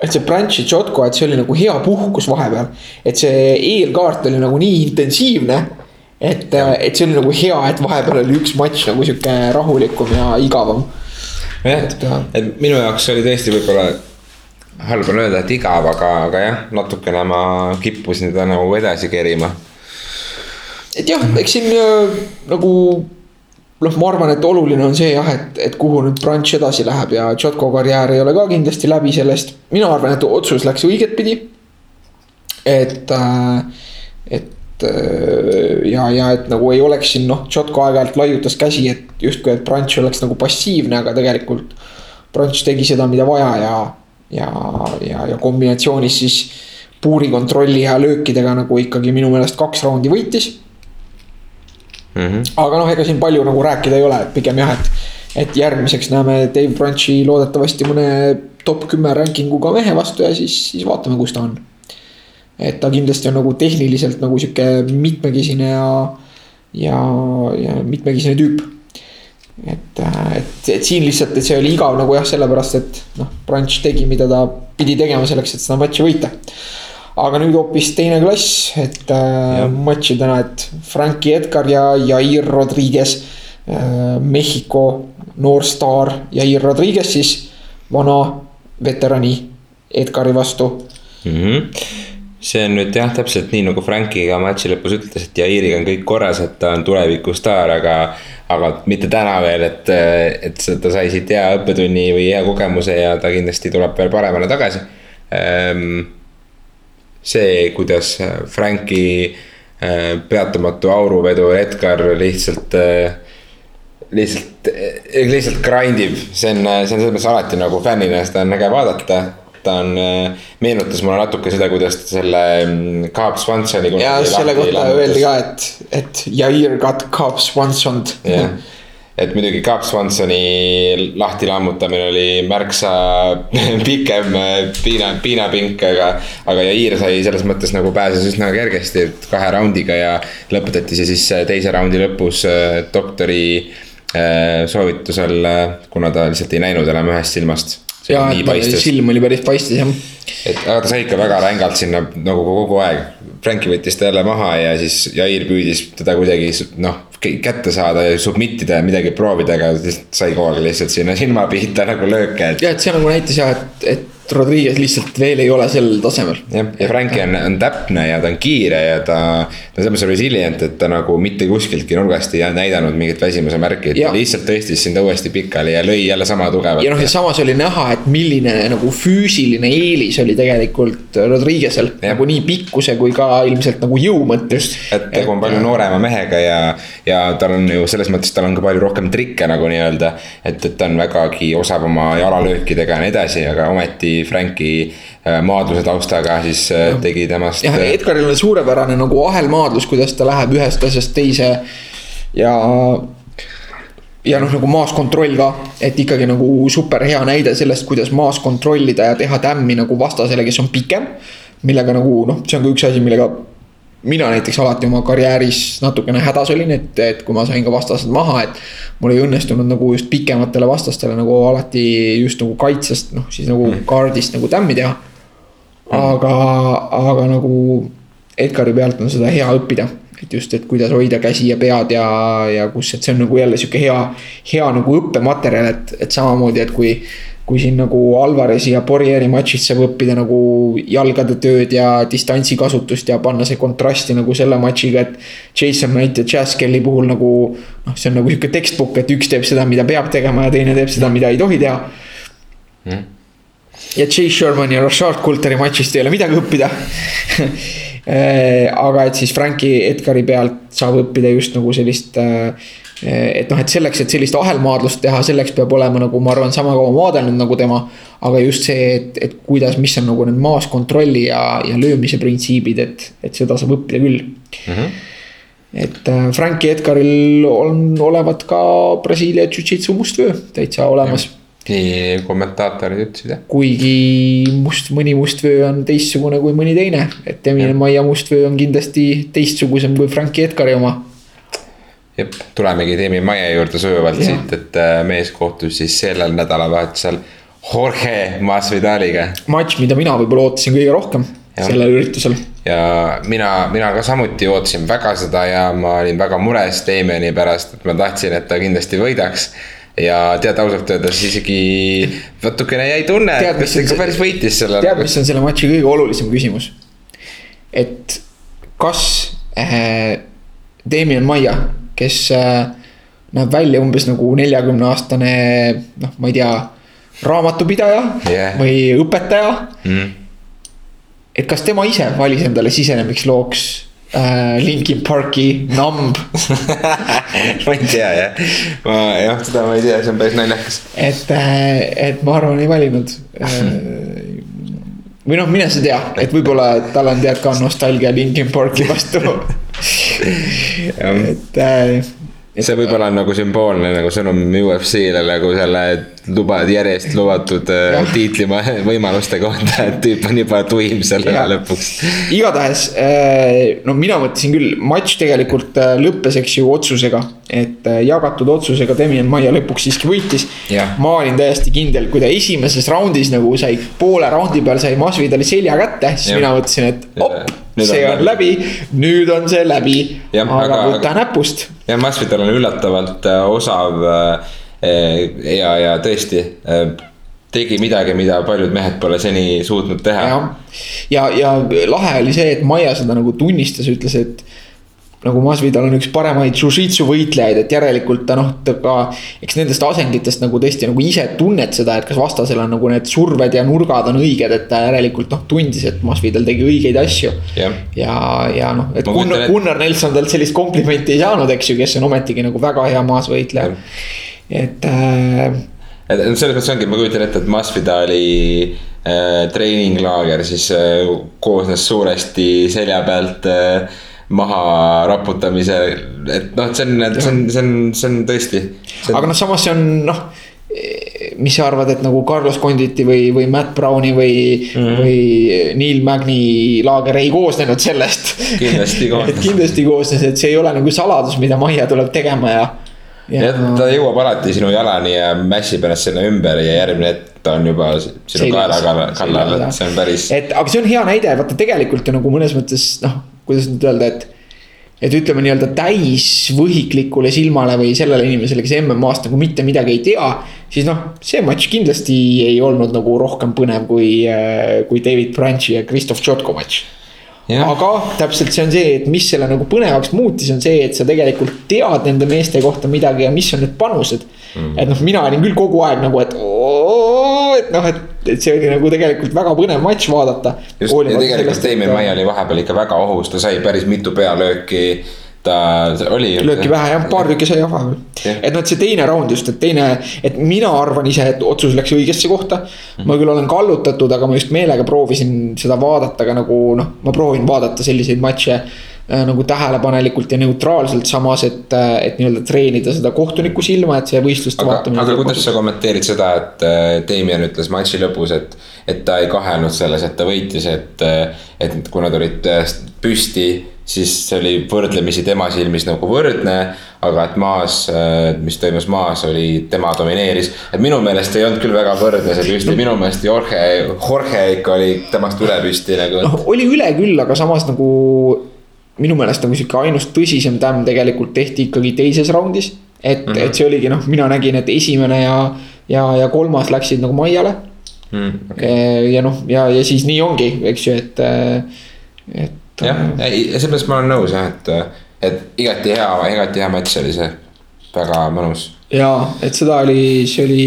et see Branch ja Tšotko, et see oli nagu hea puhkus vahepeal. et see eelkaart oli nagu nii intensiivne. et, et see oli nagu hea, et vahepeal oli üks matš nagu sihuke rahulikum ja igavam. jah, et minu jaoks oli tõesti võib-olla halb on öelda, et igav, aga, aga jah, natukene ma kippusin teda nagu edasi kerima. et jah, eks siin äh, nagu noh, ma arvan, et oluline on see jah, et, et kuhu nüüd Branch edasi läheb ja Tšotko karjäär ei ole ka kindlasti läbi sellest. mina arvan, et otsus läks õiget pidi. et, äh, et äh, ja, ja et nagu ei oleks siin noh, Tšotko aeg-ajalt laiutas käsi, et justkui, et Branch oleks nagu passiivne, aga tegelikult. Branch tegi seda, mida vaja ja, ja, ja, ja kombinatsioonis siis puuri kontrolli ja löökidega nagu ikkagi minu meelest kaks raundi võitis mm. -hmm. aga noh, ega siin palju nagu rääkida ei ole, et pigem jah, et, et järgmiseks näeme Dave Branchi loodetavasti mõne top kümme ranking uga mehe vastu ja siis, siis vaatame, kus ta on. et ta kindlasti on nagu tehniliselt nagu sihuke mitmekesine ja, ja, ja mitmekesine tüüp. et, et, et siin lihtsalt, et see oli igav nagu jah, sellepärast et noh, Branch tegi, mida ta pidi tegema selleks, et seda matši võita aga nüüd hoopis teine klass, et äh, matši täna, et Frankie Edgar ja Jair Rodriguez äh,. Mehhiko noorstaar Jair Rodriguez siis vana veterani Edgari vastu mm. -hmm see on nüüd jah, täpselt nii nagu Frankiga matši lõpus ütles, et Jairiga on kõik korras, et ta on tuleviku staar, aga. aga mitte täna veel, et, et ta sai siit hea õppetunni või hea kogemuse ja ta kindlasti tuleb veel paremale tagasi ähm, see, kuidas äh, Franki äh, peatamatu auruvedu Edgar lihtsalt äh, lihtsalt, lihtsalt grind ib, see on, see on selles mõttes alati nagu fännina seda on äge vaadata. ta on, meenutas mulle natuke seda, kuidas ta selle mm, Cobb Swansoni. ja selle kohta öeldi ka, et, et Jair got Cobb Swansoned. jah et muidugi Cap Swansoni lahti lammutamine oli märksa pikem piina, piinapink, aga. aga Jair sai selles mõttes nagu pääses üsna kergesti kahe raundiga ja lõpetati see siis teise raundi lõpus äh, doktori äh, soovitusel, kuna ta lihtsalt ei näinud enam ühest silmast. ja, et silm oli päris paistis jah. et aga ta sai ikka väga rängalt sinna nagu kogu aeg. Franki võttis ta jälle maha ja siis Jair püüdis teda kuidagi noh kätte saada ja submit ida ja midagi proovida, aga sai kogu aeg lihtsalt sinna silma pihta nagu lööke, et. ja, et see nagu näitas jah, et, et Rodriguez lihtsalt veel ei ole sel tasemel. jah, ja Franki on, on täpne ja ta on kiire ja ta, ta on selles mõttes resilient, et ta nagu mitte kuskiltki nurgast ei näidanud mingit väsimuse märki, et ja. ta lihtsalt tõstis sind uuesti pikali ja lõi jälle sama tugevalt. ja noh, ja samas oli näha, et milline nagu füüsiline eelis oli tegelikult Rodriguez'el nagu nii pikkuse kui ka ilmselt nagu jõu mõttes. et tegu on palju noorema mehega ja, ja tal on ju selles mõttes, tal on ka palju rohkem trikke nagu nii-öelda. et, et ta on vägagi osav oma jalalöökidega ja nii edasi, aga ometi Franki äh, maadluse taustaga, siis äh, tegi temast. jah, äh, Edgaril on suurepärane nagu ahelmaadlus, kuidas ta läheb ühest asjast teise ja ja noh, nagu maas kontroll ka, et ikkagi nagu super hea näide sellest, kuidas maas kontrollida ja teha tämmi nagu vastasele, kes on pikem. millega nagu noh, see on ka üks asi, millega mina näiteks alati oma karjääris natukene hädas olin, et, et kui ma sain ka vastased maha, et. mul ei õnnestunud nagu just pikematele vastastele nagu alati just nagu kaitsest, noh siis nagu mm. kaardist nagu tämmi teha. aga, aga nagu Edgari pealt on seda hea õppida, et just, et kuidas hoida käsi ja pead ja, ja kus, et see on nagu jälle sihuke hea, hea nagu õppematerjal, et, et samamoodi, et kui kui siin nagu Alvarezi ja Borjeri matšist saab õppida nagu jalgade tööd ja distantsi kasutust ja panna see kontrasti nagu selle matšiga, et. Jason Knight ja Jazz Kelly puhul nagu noh, see on nagu sihuke textbook, et üks teeb seda, mida peab tegema ja teine teeb seda, mida ei tohi teha mm.. ja Chase Sherman ja Rashard Coulteri matšist ei ole midagi õppida aga et siis Franki Edgari pealt saab õppida just nagu sellist äh, et noh, et selleks, et sellist ahelmaadlust teha, selleks peab olema nagu ma arvan, sama kaua maadelnud nagu tema. aga just see, et, et kuidas, mis on nagu need maas kontrolli ja, ja löömise printsiibid, et, et seda saab õppida küll mm. -hmm. et äh, Franki Edgaril on, olevat ka Brasiilia jujitsu mustvöö täitsa olemas nii kommentaatorid ütlesid jah. kuigi must, mõni mustvöö on teistsugune kui mõni teine, et Eminem Maia mustvöö on kindlasti teistsugusem kui Franki Edgari oma jep, tulemegi Teemi Maie juurde sujuvalt Jah. siit, et äh, mees kohtus siis sellel nädalavahetusel Jorge Masvidaliga. matš, mida mina võib-olla ootasin kõige rohkem Jah. sellel üritusel. ja mina, mina ka samuti ootasin väga seda ja ma olin väga mures Damiani pärast, et ma tahtsin, et ta kindlasti võidaks. ja tead ausalt öeldes isegi natukene jäi tunne, et kas ta ikka päris võitis selle. tead, mis on selle matši kõige olulisem küsimus? et kas äh, Damien Maia, kes äh, näeb välja umbes nagu neljakümne aastane, noh, ma ei tea, raamatupidaja Jah. või õpetaja mm. et kas tema ise valis endale sisenemislooks äh, Linkin Parki Numb ma ei tea jah, ma jah, seda ma ei tea, see on päris naljakas. et, et ma arvan, ei valinud. või noh, mine sa tea, et võib-olla tal on tead ka nostalgia Linkin Parki vastu. et äh, see võib-olla on nagu sümboolne nagu sõnum UFC-le nagu selle luba, järjest lubatud äh, Jah. tiitli võimaluste kohta, et tüüp on juba tuim sellele Jah. lõpuks. igatahes, no mina mõtlesin küll, matš tegelikult äh, lõppes, eks ju, otsusega. et äh, jagatud otsusega Demian Maia lõpuks siiski võitis. Ma olin täiesti kindel, kui ta esimeses raundis nagu sai, poole raundi peal sai Masvidali selja kätte, siis Jah. mina mõtlesin, et op, Nüüd on see on läbi, nüüd on see läbi. Jah, aga aga- võta näpust ja Masvidal on üllatavalt äh, osav äh, ja, ja tõesti äh, tegi midagi, mida paljud mehed pole seni suutnud teha. jah, ja, ja lahe oli see, et Maia seda nagu tunnistas, ütles, et nagu Masvidal on üks paremaid jujitsu võitlejaid, et järelikult ta noh, ta ka. eks nendest asenditest nagu tõesti nagu ise tunned seda, et kas vastasel on nagu need surved ja nurgad on õiged, et ta järelikult noh, tundis, et Masvidal tegi õigeid asju. Jah. ja, ja noh, et Ma Gunnar, Gunnar Nelson talt sellist komplimenti ei saanud, eks ju, kes on ometigi nagu väga hea maasvõitleja. et äh, et selles mõttes ongi, ma kujutan ette, et Masvidali äh, treeninglaager siis äh, koosnes suuresti selja pealt äh, maha raputamise, et noh, et see on, see on, see on, see on tõesti. aga noh, samas see on noh. mis sa arvad, et nagu Carlos Conditi või, või Matt Browni või mm. -hmm. või Neil Magni laager ei koosnenud sellest. Kindlasti koosnes. et kindlasti koosnes, et see ei ole nagu saladus, mida Maia tuleb tegema ja. jah, ta jõuab alati sinu jalani ja mässib ennast sinna ümber ja järgmine hetk on juba sinu kaela kallal, et see on päris. et aga see on hea näide, vaata tegelikult ju nagu mõnes mõttes noh, kuidas nüüd öelda, et. et ütleme nii-öelda täisvõhiklikule silmale või sellele inimesele, kes MM-ast nagu mitte midagi ei tea. siis noh, see matš kindlasti ei olnud nagu rohkem põnev kui, kui David Branchi ja Christoph Tšotko matš. Jah. aga täpselt see on see, et mis selle nagu põnevaks muutis, on see, et sa tegelikult tead nende meeste kohta midagi ja mis on need panused mm.. et noh, mina olin küll kogu aeg nagu, et oo, et noh, et, et see oli nagu tegelikult väga põnev matš vaadata. just, ja tegelikult Damien Maia oli vahepeal ikka väga ohus, ta sai päris mitu pealööki. Ta oli. lööki vähe jah, paar tükki sai vahepeal. Jah. et noh, et see teine raund just, et teine, et mina arvan ise, et otsus läks õigesse kohta. ma küll olen kallutatud, aga ma just meelega proovisin seda vaadata ka nagu noh, ma proovin vaadata selliseid matše äh, nagu tähelepanelikult ja neutraalselt, samas et, et nii-öelda treenida seda kohtuniku silma, et see võistluste aga, vaatamine. aga kuidas sa kommenteerid seda, et äh, Damien ütles matši lõpus, et, et ta ei kahelnud selles, et ta võitis, et, et kui nad olid äh, püsti, siis see oli võrdlemisi tema silmis nagu võrdne. aga et maas, mis toimus maas, oli, tema domineeris. et minu meelest ei olnud küll väga võrdne see püsti, minu meelest Jorge, Jorge ikka oli temast üle püsti nagu. noh, oli üle küll, aga samas nagu minu meelest nagu sihuke ainus tõsisem tämm tegelikult tehti ikkagi teises raundis. et mm, -hmm. et see oligi noh, mina nägin, et esimene ja, ja, ja kolmas läksid nagu Maiale mm, okay. ja noh, ja, ja siis nii ongi, eks ju, et, et. jah, ei, selles ma olen nõus jah, et, et igati hea, igati hea matš oli see, väga mõnus. ja, et seda oli, see oli,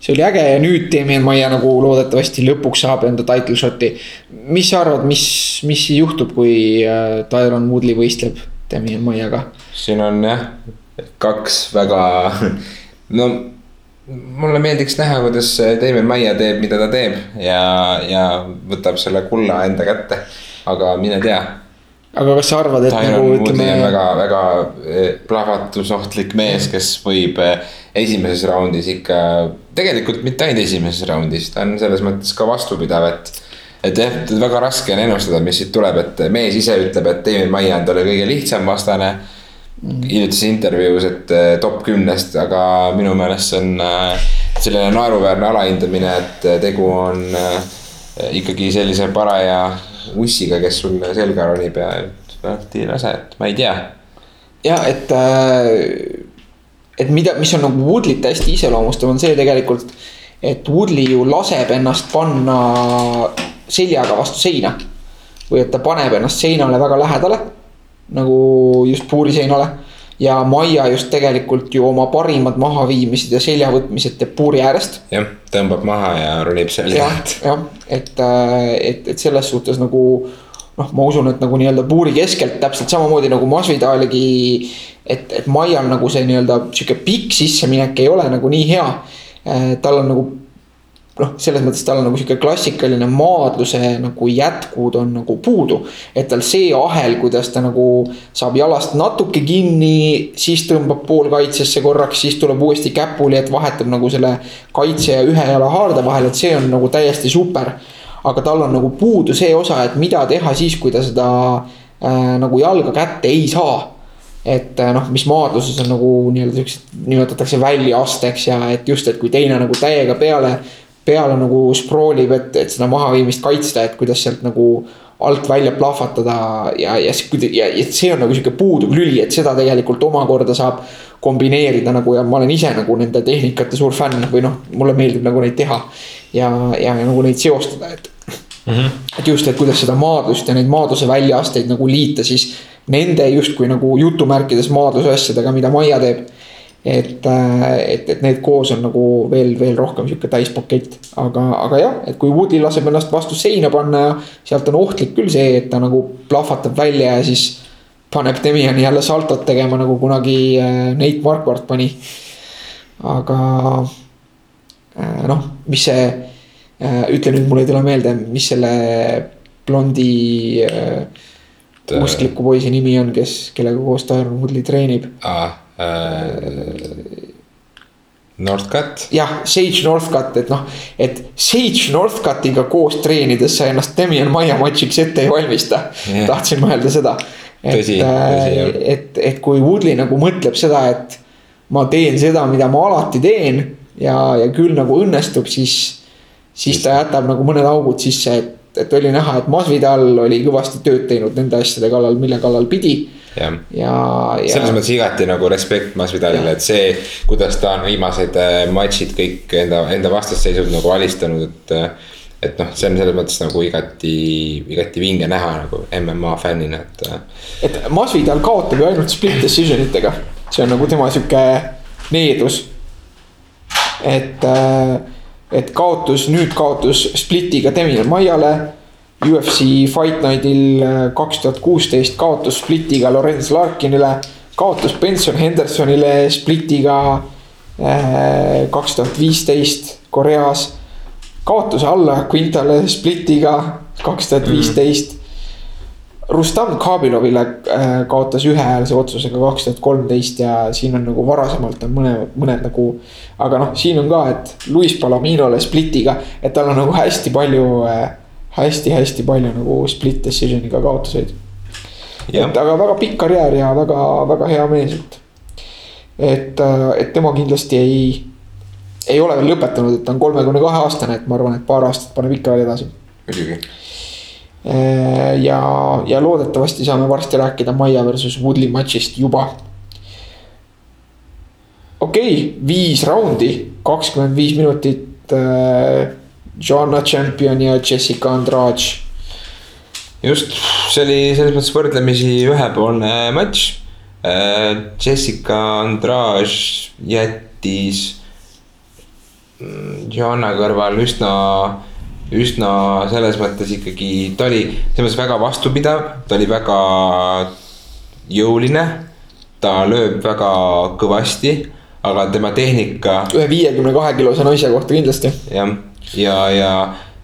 see oli äge ja nüüd Damien Maia nagu loodetavasti lõpuks saab enda title shot'i. mis sa arvad, mis, mis juhtub, kui äh, Tyron Woodley võistleb Damien Maiaga? siin on jah, kaks väga, no mulle meeldiks näha, kuidas Damien Maia teeb, mida ta teeb ja, ja võtab selle kulla enda kätte, aga mine tea. aga kas sa arvad, et Tyron nagu ütleme. on väga, väga eh, plahvatusohtlik mees, kes võib eh, esimeses raundis ikka, tegelikult mitte ainult esimeses raundis, ta on selles mõttes ka vastupidav, et. et jah, väga raske on ennustada, mis siit tuleb, et mees ise ütleb, et Damien Maia on talle kõige lihtsam vastane hiljutises intervjuus, et äh, top kümnest, aga minu meelest see on äh, selline naeruväärne alahindamine, et äh, tegu on äh, ikkagi sellise paraja ussiga, kes sul selga ronib ja vähemalt ei lase, et ma ei tea. ja et, et mida, mis on nagu Woodlit hästi iseloomustav, on see tegelikult, et Woodley ju laseb ennast panna seljaga vastu seina. või et ta paneb ennast seinale väga lähedale, nagu just puuriseinale. ja Maia just tegelikult ju oma parimad mahaviimised ja seljavõtmised teeb puuri äärest jah, tõmbab maha ja ronib selja jah, jah, et, et, et selles suhtes nagu noh, ma usun, et nagu nii-öelda puuri keskelt täpselt samamoodi nagu Masvidaligi. et, et Maial nagu see nii-öelda sihuke pikk sisseminek ei ole nagu nii hea. tal on nagu noh, selles mõttes tal on nagu sihuke klassikaline maadluse nagu jätkud on nagu puudu. et tal see ahel, kuidas ta nagu saab jalast natuke kinni, siis tõmbab poolkaitsesse korraks, siis tuleb uuesti käpuli, et vahetab nagu selle kaitse ja ühe jala haarde vahel, et see on nagu täiesti super. aga tal on nagu puudu see osa, et mida teha siis, kui ta seda äh, nagu jalga kätte ei saa et äh, noh, mis maadluses on nagu nii-öelda siuksed, nimetatakse väljaasteks ja et just, et kui teine nagu täiega peale, peale nagu sproolib, et, et seda mahaviimist kaitsta, et kuidas sealt nagu alt välja plahvatada ja, ja ja ja see on nagu sihuke puuduv lüli, et seda tegelikult omakorda saab kombineerida nagu ja ma olen ise nagu nende tehnikate suur fänn või noh, mulle meeldib nagu neid teha. ja, ja nagu neid seostada, et mm. -hmm. et just, et kuidas seda maadlust ja neid maadluse väljaasteid nagu liita siis nende justkui nagu jutumärkides maadluse asjadega, mida Maia teeb. et, et, et need koos on nagu veel, veel rohkem sihuke täispakett, aga, aga jah, et kui Woodley laseb ennast vastu seina panna ja sealt on ohtlik küll see, et ta nagu plahvatab välja ja siis paneb Demiani jälle saltot tegema, nagu kunagi äh, Nate Marquardt pani. aga äh, noh, mis see, ütle nüüd, mul ei tule meelde, mis selle blondi äh, uskliku poisi nimi on, kes, kellega koos Tyron Woodley treenib. ah,. Äh, Northcut, jah, Sage Northcutt, et noh, et Sage Northcuttiga koos treenides sa ennast Demian Maia matšiks ette ei valmista Jah. tahtsin mõelda seda. et tõsi, jah. et, et kui Woodley nagu mõtleb seda, et ma teen seda, mida ma alati teen ja, ja küll nagu õnnestub, siis, siis ta jätab nagu mõned augud sisse, et, et oli näha, et Masvidal oli kõvasti tööd teinud nende asjade kallal, mille kallal pidi jah ja, ja selles. mõttes igati nagu respekt Masvidalile, et see, kuidas ta on viimased äh, matšid kõik enda, enda vastasseisud nagu alistanud, et. et noh, see on selles mõttes nagu igati, igati vinge näha nagu MMA fännina, et. äh, et Masvidal kaotab ju ainult split decision itega, see on nagu tema sihuke needus. et, et kaotus, nüüd kaotus splitiga Demian Maiale. UFC Fight Nightil kaks tuhat kuusteist kaotus splitiga Lorenz Larkinile, kaotus Benson Hendersonile splitiga äh, kaks tuhat viisteist Koreas. kaotuse alla Quintale splitiga kaks tuhat viisteist. Rustam Kabilovile äh, kaotas ühehäälse otsusega kaks tuhat kolmteist ja siin on nagu varasemalt on mõne, mõned nagu. aga noh, siin on ka, et Luis Palominole splitiga, et tal on nagu hästi palju äh, hästi-hästi palju nagu split decision'iga kaotuseid. Et aga väga pikk karjäär ja väga-väga hea mees, et. et, et tema kindlasti ei, ei ole veel lõpetanud, et ta on kolmekümne kahe aastane, et ma arvan, et paar aastat paneb ikka veel edasi. muidugi, ja, ja loodetavasti saame varsti rääkida Maia versus Woodley matšist juba. okei okay,, viis raundi, kakskümmend viis minutit äh,. Joanna Champion ja Jessica Andrade just, see oli selles mõttes võrdlemisi ühepoolne matš. Jessica Andrade jättis mm, Joanna kõrval üsna, üsna selles mõttes ikkagi, ta oli selles mõttes väga vastupidav, ta oli väga jõuline. ta lööb väga kõvasti, aga tema tehnika ühe viiekümne kahe kilose naise kohta kindlasti. jah, ja, ja,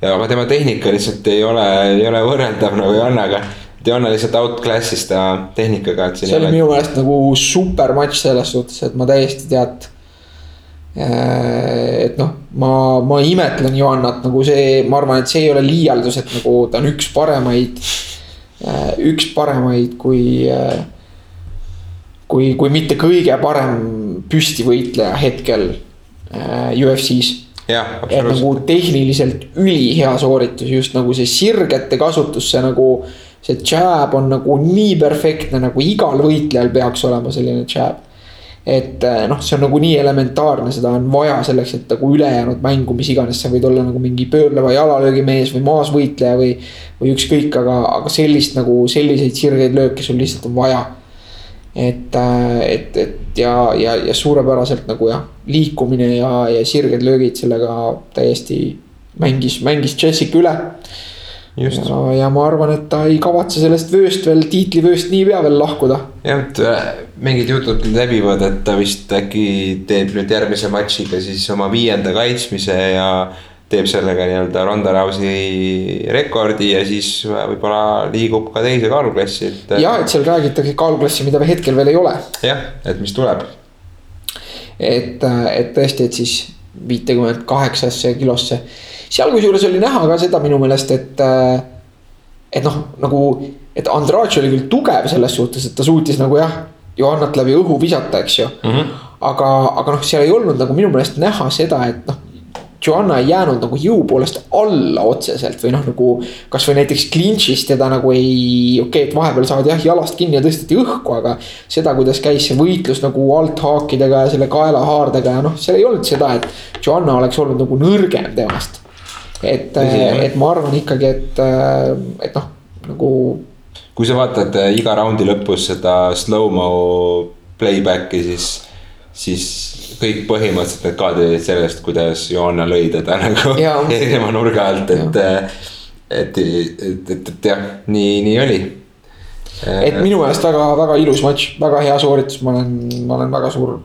ja aga tema tehnika lihtsalt ei ole, ei ole võrreldav nagu Joannaga. Joanna lihtsalt outclass'is ta tehnikaga, et see oli minu meelest nagu super matš selles suhtes, et ma täiesti tead. Et noh, ma, ma imetlen Johannat nagu see, ma arvan, et see ei ole liialdus, et nagu ta on üks paremaid. üks paremaid, kui, kui, kui mitte kõige parem püstivõitleja hetkel äh, UFC-s et nagu tehniliselt ülihea sooritus, just nagu see sirgete kasutus, see nagu. see jab on nagu nii perfektne, nagu igal võitlejal peaks olema selline jab. Et eh, noh, see on nagu nii elementaarne, seda on vaja selleks, et nagu ülejäänud mängu, mis iganes, sa võid olla nagu mingi pöörleva jalalöögimees või maasvõitleja või. või ükskõik, aga, aga sellist nagu selliseid sirgeid lööke sul lihtsalt on vaja et, et, et ja, ja, ja suurepäraselt nagu jah, liikumine ja, ja sirged löögid sellega täiesti mängis, mängis Jessica üle. just, ja, ja ma arvan, et ta ei kavatse sellest vööst veel, tiitlivööst niipea veel lahkuda. jah, et äh, mingid jutud levivad, et ta vist äkki teeb nüüd järgmise matšiga siis oma viienda kaitsmise ja teeb sellega nii-öelda Ronda Rousey rekordi ja siis võib-olla liigub ka teise kaaluklassi, et. ja, et seal räägitakse kaaluklassi, mida hetkel veel ei ole. jah, et mis tuleb. et, et tõesti, et siis viitekümmet kaheksasse kilosse. seal kusjuures oli näha ka seda minu meelest, et, et noh, nagu, et Andrade oli küll tugev selles suhtes, et ta suutis nagu jah, Johannat läbi õhu visata, eks ju mm. -hmm. aga, aga noh, seal ei olnud nagu minu meelest näha seda, et noh. Johanna ei jäänud nagu jõu poolest alla otseselt või noh, nagu kasvõi näiteks clinch'is teda nagu ei, okei okay,, et vahepeal saadi jah jalast kinni ja tõsteti õhku, aga. seda, kuidas käis see võitlus nagu althaakidega ja selle kaelahaardega ja noh, seal ei olnud seda, et Johanna oleks olnud nagu nõrgem temast. et, et ma arvan ikkagi, et, et noh, nagu kui sa vaatad äh, iga raundi lõpus seda slow-mo playback'i, siis, siis kõik põhimõtteliselt need kaadrid olid sellest, kuidas Johanna lõi teda nagu erineva nurga alt, et, et, et, et, et jah, nii, nii oli. et minu meelest väga-väga ilus matš, väga hea sooritus, ma olen, ma olen väga suur.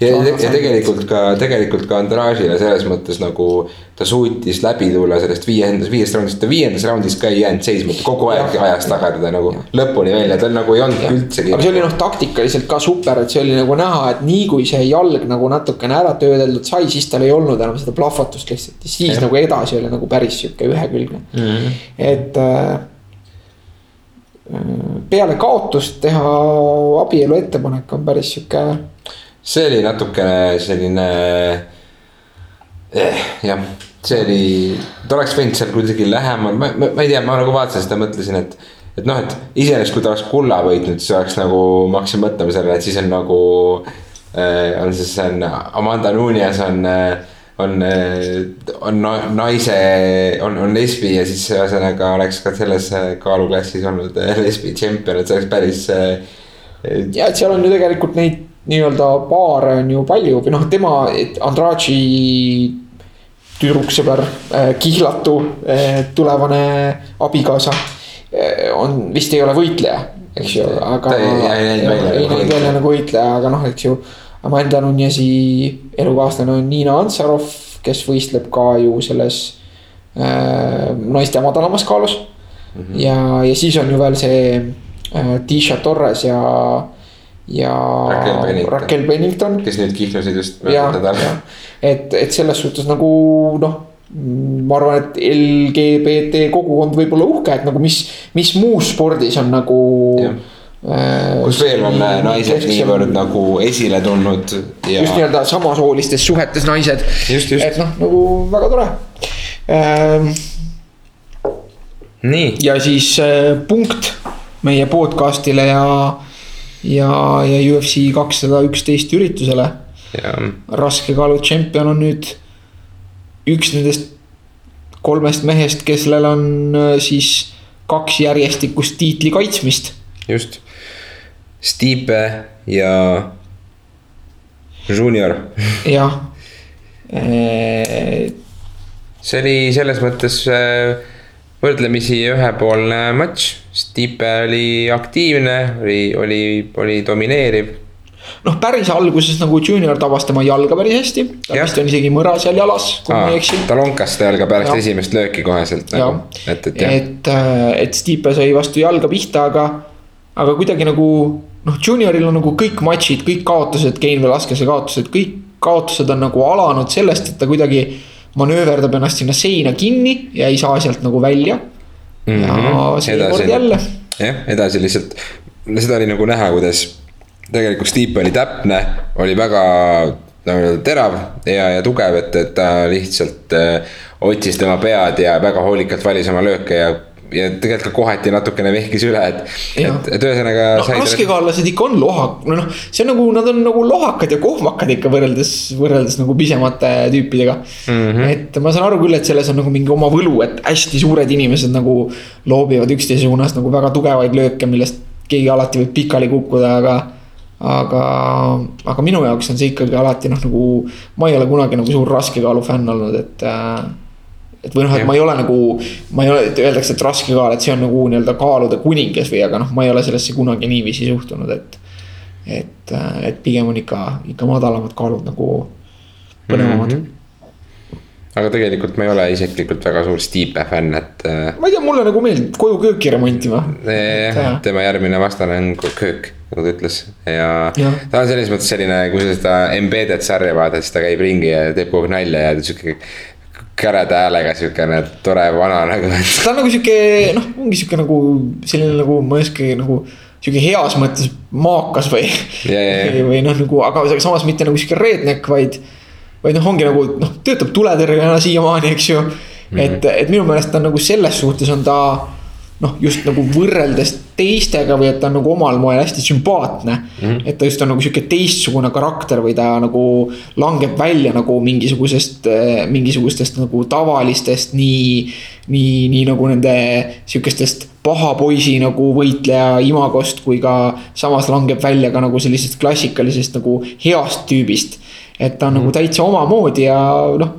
ja, ja tegelikult ka, tegelikult ka Andražile selles mõttes nagu ta suutis läbi tulla sellest viiendast, viiest raundist, ta viiendas raundis ka ei jäänud seisma, ta kogu aeg ajas taga teda nagu lõpuni välja, tal nagu ei olnud üldsegi. aga see oli noh, taktikaliselt ka super, et see oli nagu näha, et nii kui see jalg nagu natukene ära töödeldud sai, siis tal ei olnud enam seda plahvatust lihtsalt ja siis Jah. nagu edasi oli nagu päris sihuke ühekülgne mm. -hmm. et äh, peale kaotust teha abielu ettepanek on päris sihuke see oli natukene selline eh, jah, see oli, ta oleks võinud seal kuidagi lähemal, ma, ma, ma ei tea, ma nagu vaatasin seda, mõtlesin, et. et noh, et iseenesest, kui ta oleks kulla võitnud, siis oleks nagu, ma hakkasin mõtlema sellele, et siis on nagu äh,. on siis, on Amanda Nunes on äh, on, on na- naise, on, on lesbi ja siis ühesõnaga oleks ka selles kaaluklassis olnud lesbi tšempion, et see oleks päris äh,. ja et seal on ju tegelikult neid nii-öelda paare on ju palju või noh, tema, Andrade tüdruksõber, kihlatu eh, tulevane abikaasa eh, on, vist ei ole võitleja, eks ju, aga. Ei- näinud välja nagu nagu võitleja, aga noh, eks ju. Amanda Nunezi elukaaslane on Niina Antsarov, kes võistleb ka ju selles äh, naiste madalamas kaalus mm. -hmm. ja, ja siis on ju veel see äh, Tisha Torres ja, ja Raquel Pennington. Raquel Pennington kes nüüd kihlusid just ja mööda, nädalat. et, et selles suhtes nagu noh, ma arvan, et LGBT kogukond võib olla uhke, et nagu mis, mis muus spordis on nagu. Jah. kus veel on äh, naised niivõrd nagu esile tulnud ja just nii-öelda samasoolistes suhetes naised. Et noh, nagu väga tore ähm,. nii, ja siis äh, punkt meie podcast'ile ja, ja, ja UFC kakssada üksteist üritusele raskekaalu tšempion on nüüd üks nendest kolmest mehest, kellel on äh, siis kaks järjestikust tiitli kaitsmist. just. Stipe ja Junior, jah. Äh, see oli selles mõttes äh, võrdlemisi ühepoolne matš. Stipe oli aktiivne, oli, oli, oli domineeriv. noh, päris alguses nagu Junior tabas tema jalga päris hästi. ta vist on isegi mõra seal jalas, kui ma ei eksi. ta lonkas seda jalga pärast Jah. esimest lööki koheselt nagu, et, et jah. et, et Stipe sai vastu jalga pihta, aga, aga kuidagi nagu noh, Junioril on nagu kõik matšid, kõik kaotused, Kein Velaskese kaotused, kõik kaotused on nagu alanud sellest, et ta kuidagi manööverdab ennast sinna seina kinni ja ei saa sealt nagu välja. Ja seekord jälle, jah, edasi lihtsalt, seda oli nagu näha, kuidas tegelikult Stipe oli täpne, oli väga nagu terav ja, ja tugev, et, et ta lihtsalt äh, otsis tema pead ja väga hoolikalt valis oma lööke ja ja tegelikult ka kohati natukene vehkis üle, et, et, et ühesõnaga no,. raskekaalased ikka on loha-, no noh, see on nagu, nad on nagu lohakad ja kohmakad ikka võrreldes, võrreldes nagu pisemate tüüpidega mm. -hmm. et ma saan aru küll, et selles on nagu mingi oma võlu, et hästi suured inimesed nagu loobivad üksteise suunas nagu väga tugevaid lööke, millest keegi alati võib pikali kukkuda, aga aga, aga minu jaoks on see ikkagi alati noh, nagu ma ei ole kunagi nagu suur raskekaalu fänn olnud, et äh, et või noh, et ma ei ole nagu, ma ei ole, et öeldakse, et raske kaal, et see on nagu nii-öelda kaalude kuningas või, aga noh, ma ei ole sellesse kunagi niiviisi suhtunud, et. et, et pigem on ikka, ikka madalamad kaalud nagu põnevamad mm. -hmm aga tegelikult ma ei ole isiklikult väga suur Stipe fänn, et. Äh, ma ei tea, mulle nagu meeldib koju kööki remontima. jah, tema järgmine vastane on köök, nagu ta ütles ja, ja. ta on selles mõttes selline, kui sa seda embedded sarja vaatad, siis ta käib ringi ja teeb kogu aeg nalja ja sihuke käreda häälega siukene tore vana nagu. ta on nagu sihuke noh, ongi sihuke nagu selline nagu ma ei oskagi nagu sihuke heas mõttes maakas või yeah,. Yeah. või noh, nagu aga samas mitte nagu sihuke redneck, vaid, vaid noh, ongi nagu noh, töötab tuletõrjena siiamaani, eks ju mm. -hmm. et, et minu meelest ta on nagu selles suhtes on ta noh, just nagu võrreldes teistega või et ta on nagu omal moel hästi sümpaatne mm. -hmm. et ta just on nagu sihuke teistsugune karakter või ta nagu langeb välja nagu mingisugusest, eh, mingisugustest nagu tavalistest nii. nii, nii nagu nende sihukestest paha poisi nagu võitleja imagost, kui ka samas langeb välja ka nagu sellisest klassikalisest nagu heast tüübist. et ta on mm -hmm. nagu mhm. täitsa omamoodi ja noh,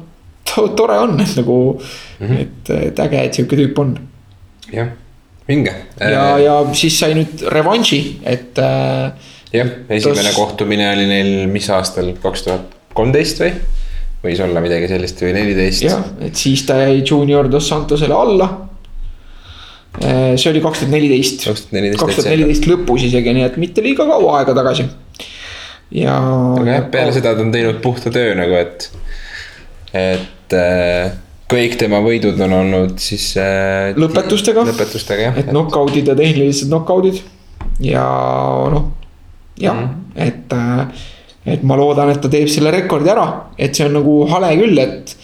tore on, et nagu mm, -hmm. et, et äge, et sihuke tüüp on. jah vinge. ja, äh, ja siis sai nüüd revanši, et. Äh, jah, esimene tos... kohtumine oli neil mis aastal, kaks tuhat kolmteist või? võis olla midagi sellist või neliteist. jah, et siis ta jäi Junior Dos Santosele alla. Äh, see oli kaks tuhat neliteist. kaks tuhat neliteist. lõpus isegi, nii et mitte liiga kaua aega tagasi. ja. aga jah, peale seda ta on teinud puhta töö nagu, et, et kõik tema võidud on olnud siis äh,. lõpetustega. lõpetustega jah. et knock-out'id ja tehnilised knock-out'id ja noh, jah mm, -hmm. et äh,. et ma loodan, et ta teeb selle rekordi ära, et see on nagu hale küll, et.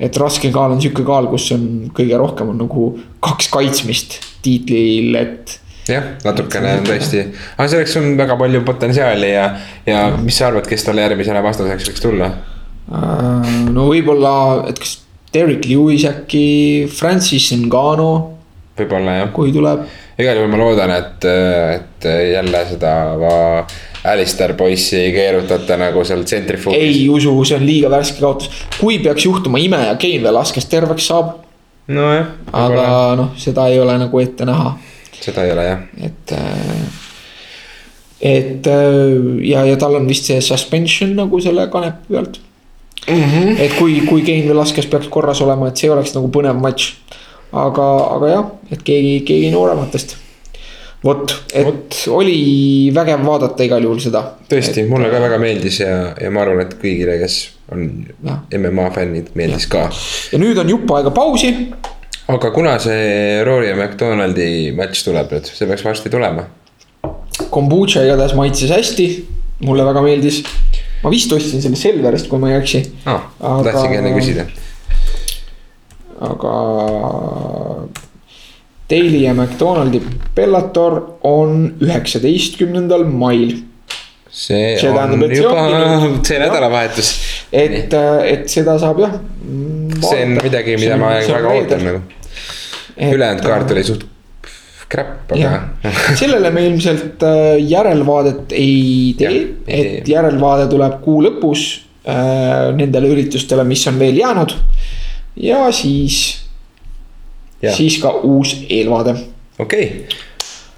et raske kaal on sihuke kaal, kus on kõige rohkem on nagu kaks kaitsmist tiitlil, et jah, natukene on tõesti, aga selleks on väga palju potentsiaali ja, ja mis sa arvad, kes talle järgmisena vastaseks võiks tulla? Äh, no võib-olla, et kas Derek Lewis äkki, Francis Ngannou. võib-olla jah. kui tuleb. igal juhul ma loodan, et, et jälle seda Alistair poissi ei keerutata nagu seal tsentrifuugis. ei usu, see on liiga värske kaotus. kui peaks juhtuma ime ja Kein Velasquez terveks saab. nojah. aga noh, seda ei ole nagu ette näha. seda ei ole jah. et et ja, ja tal on vist see suspension nagu selle kanepi pealt mm. -hmm. et kui, kui Kein Velasquez peaks korras olema, et see oleks nagu põnev matš. aga, aga jah, et keegi, keegi noorematest. vot, et Võt. oli vägev vaadata igal juhul seda. tõesti, mulle ka väga meeldis ja, ja ma arvan, et kõigile, kes on ja. MMA fännid, meeldis ja. ka. ja nüüd on jupp aega pausi. aga kuna see Rory ja McDonaldi matš tuleb nüüd, see peaks varsti tulema. Kombucha igatahes maitses hästi, mulle väga meeldis ma vist ostsin selle Selverist, kui ma ei eksi ah,. tahtsingi enne küsida. aga Daily ja McDonaldi Bellator on üheksateistkümnendal mail. see, see on tähendab, juba see nädalavahetus. et, et seda saab jah. see on midagi, mida ma väga ootan nagu. ülejäänud kaart oli suht crap, aga. sellele me ilmselt äh, järelvaadet ei tee, et järelvaade tuleb kuu lõpus äh, nendele üritustele, mis on veel jäänud. ja siis, siis ka uus eelvaade. okei okay..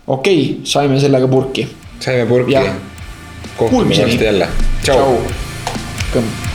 okei okay,, saime sellega purki. saime purki. kohtume varsti jälle, tšau, tšau..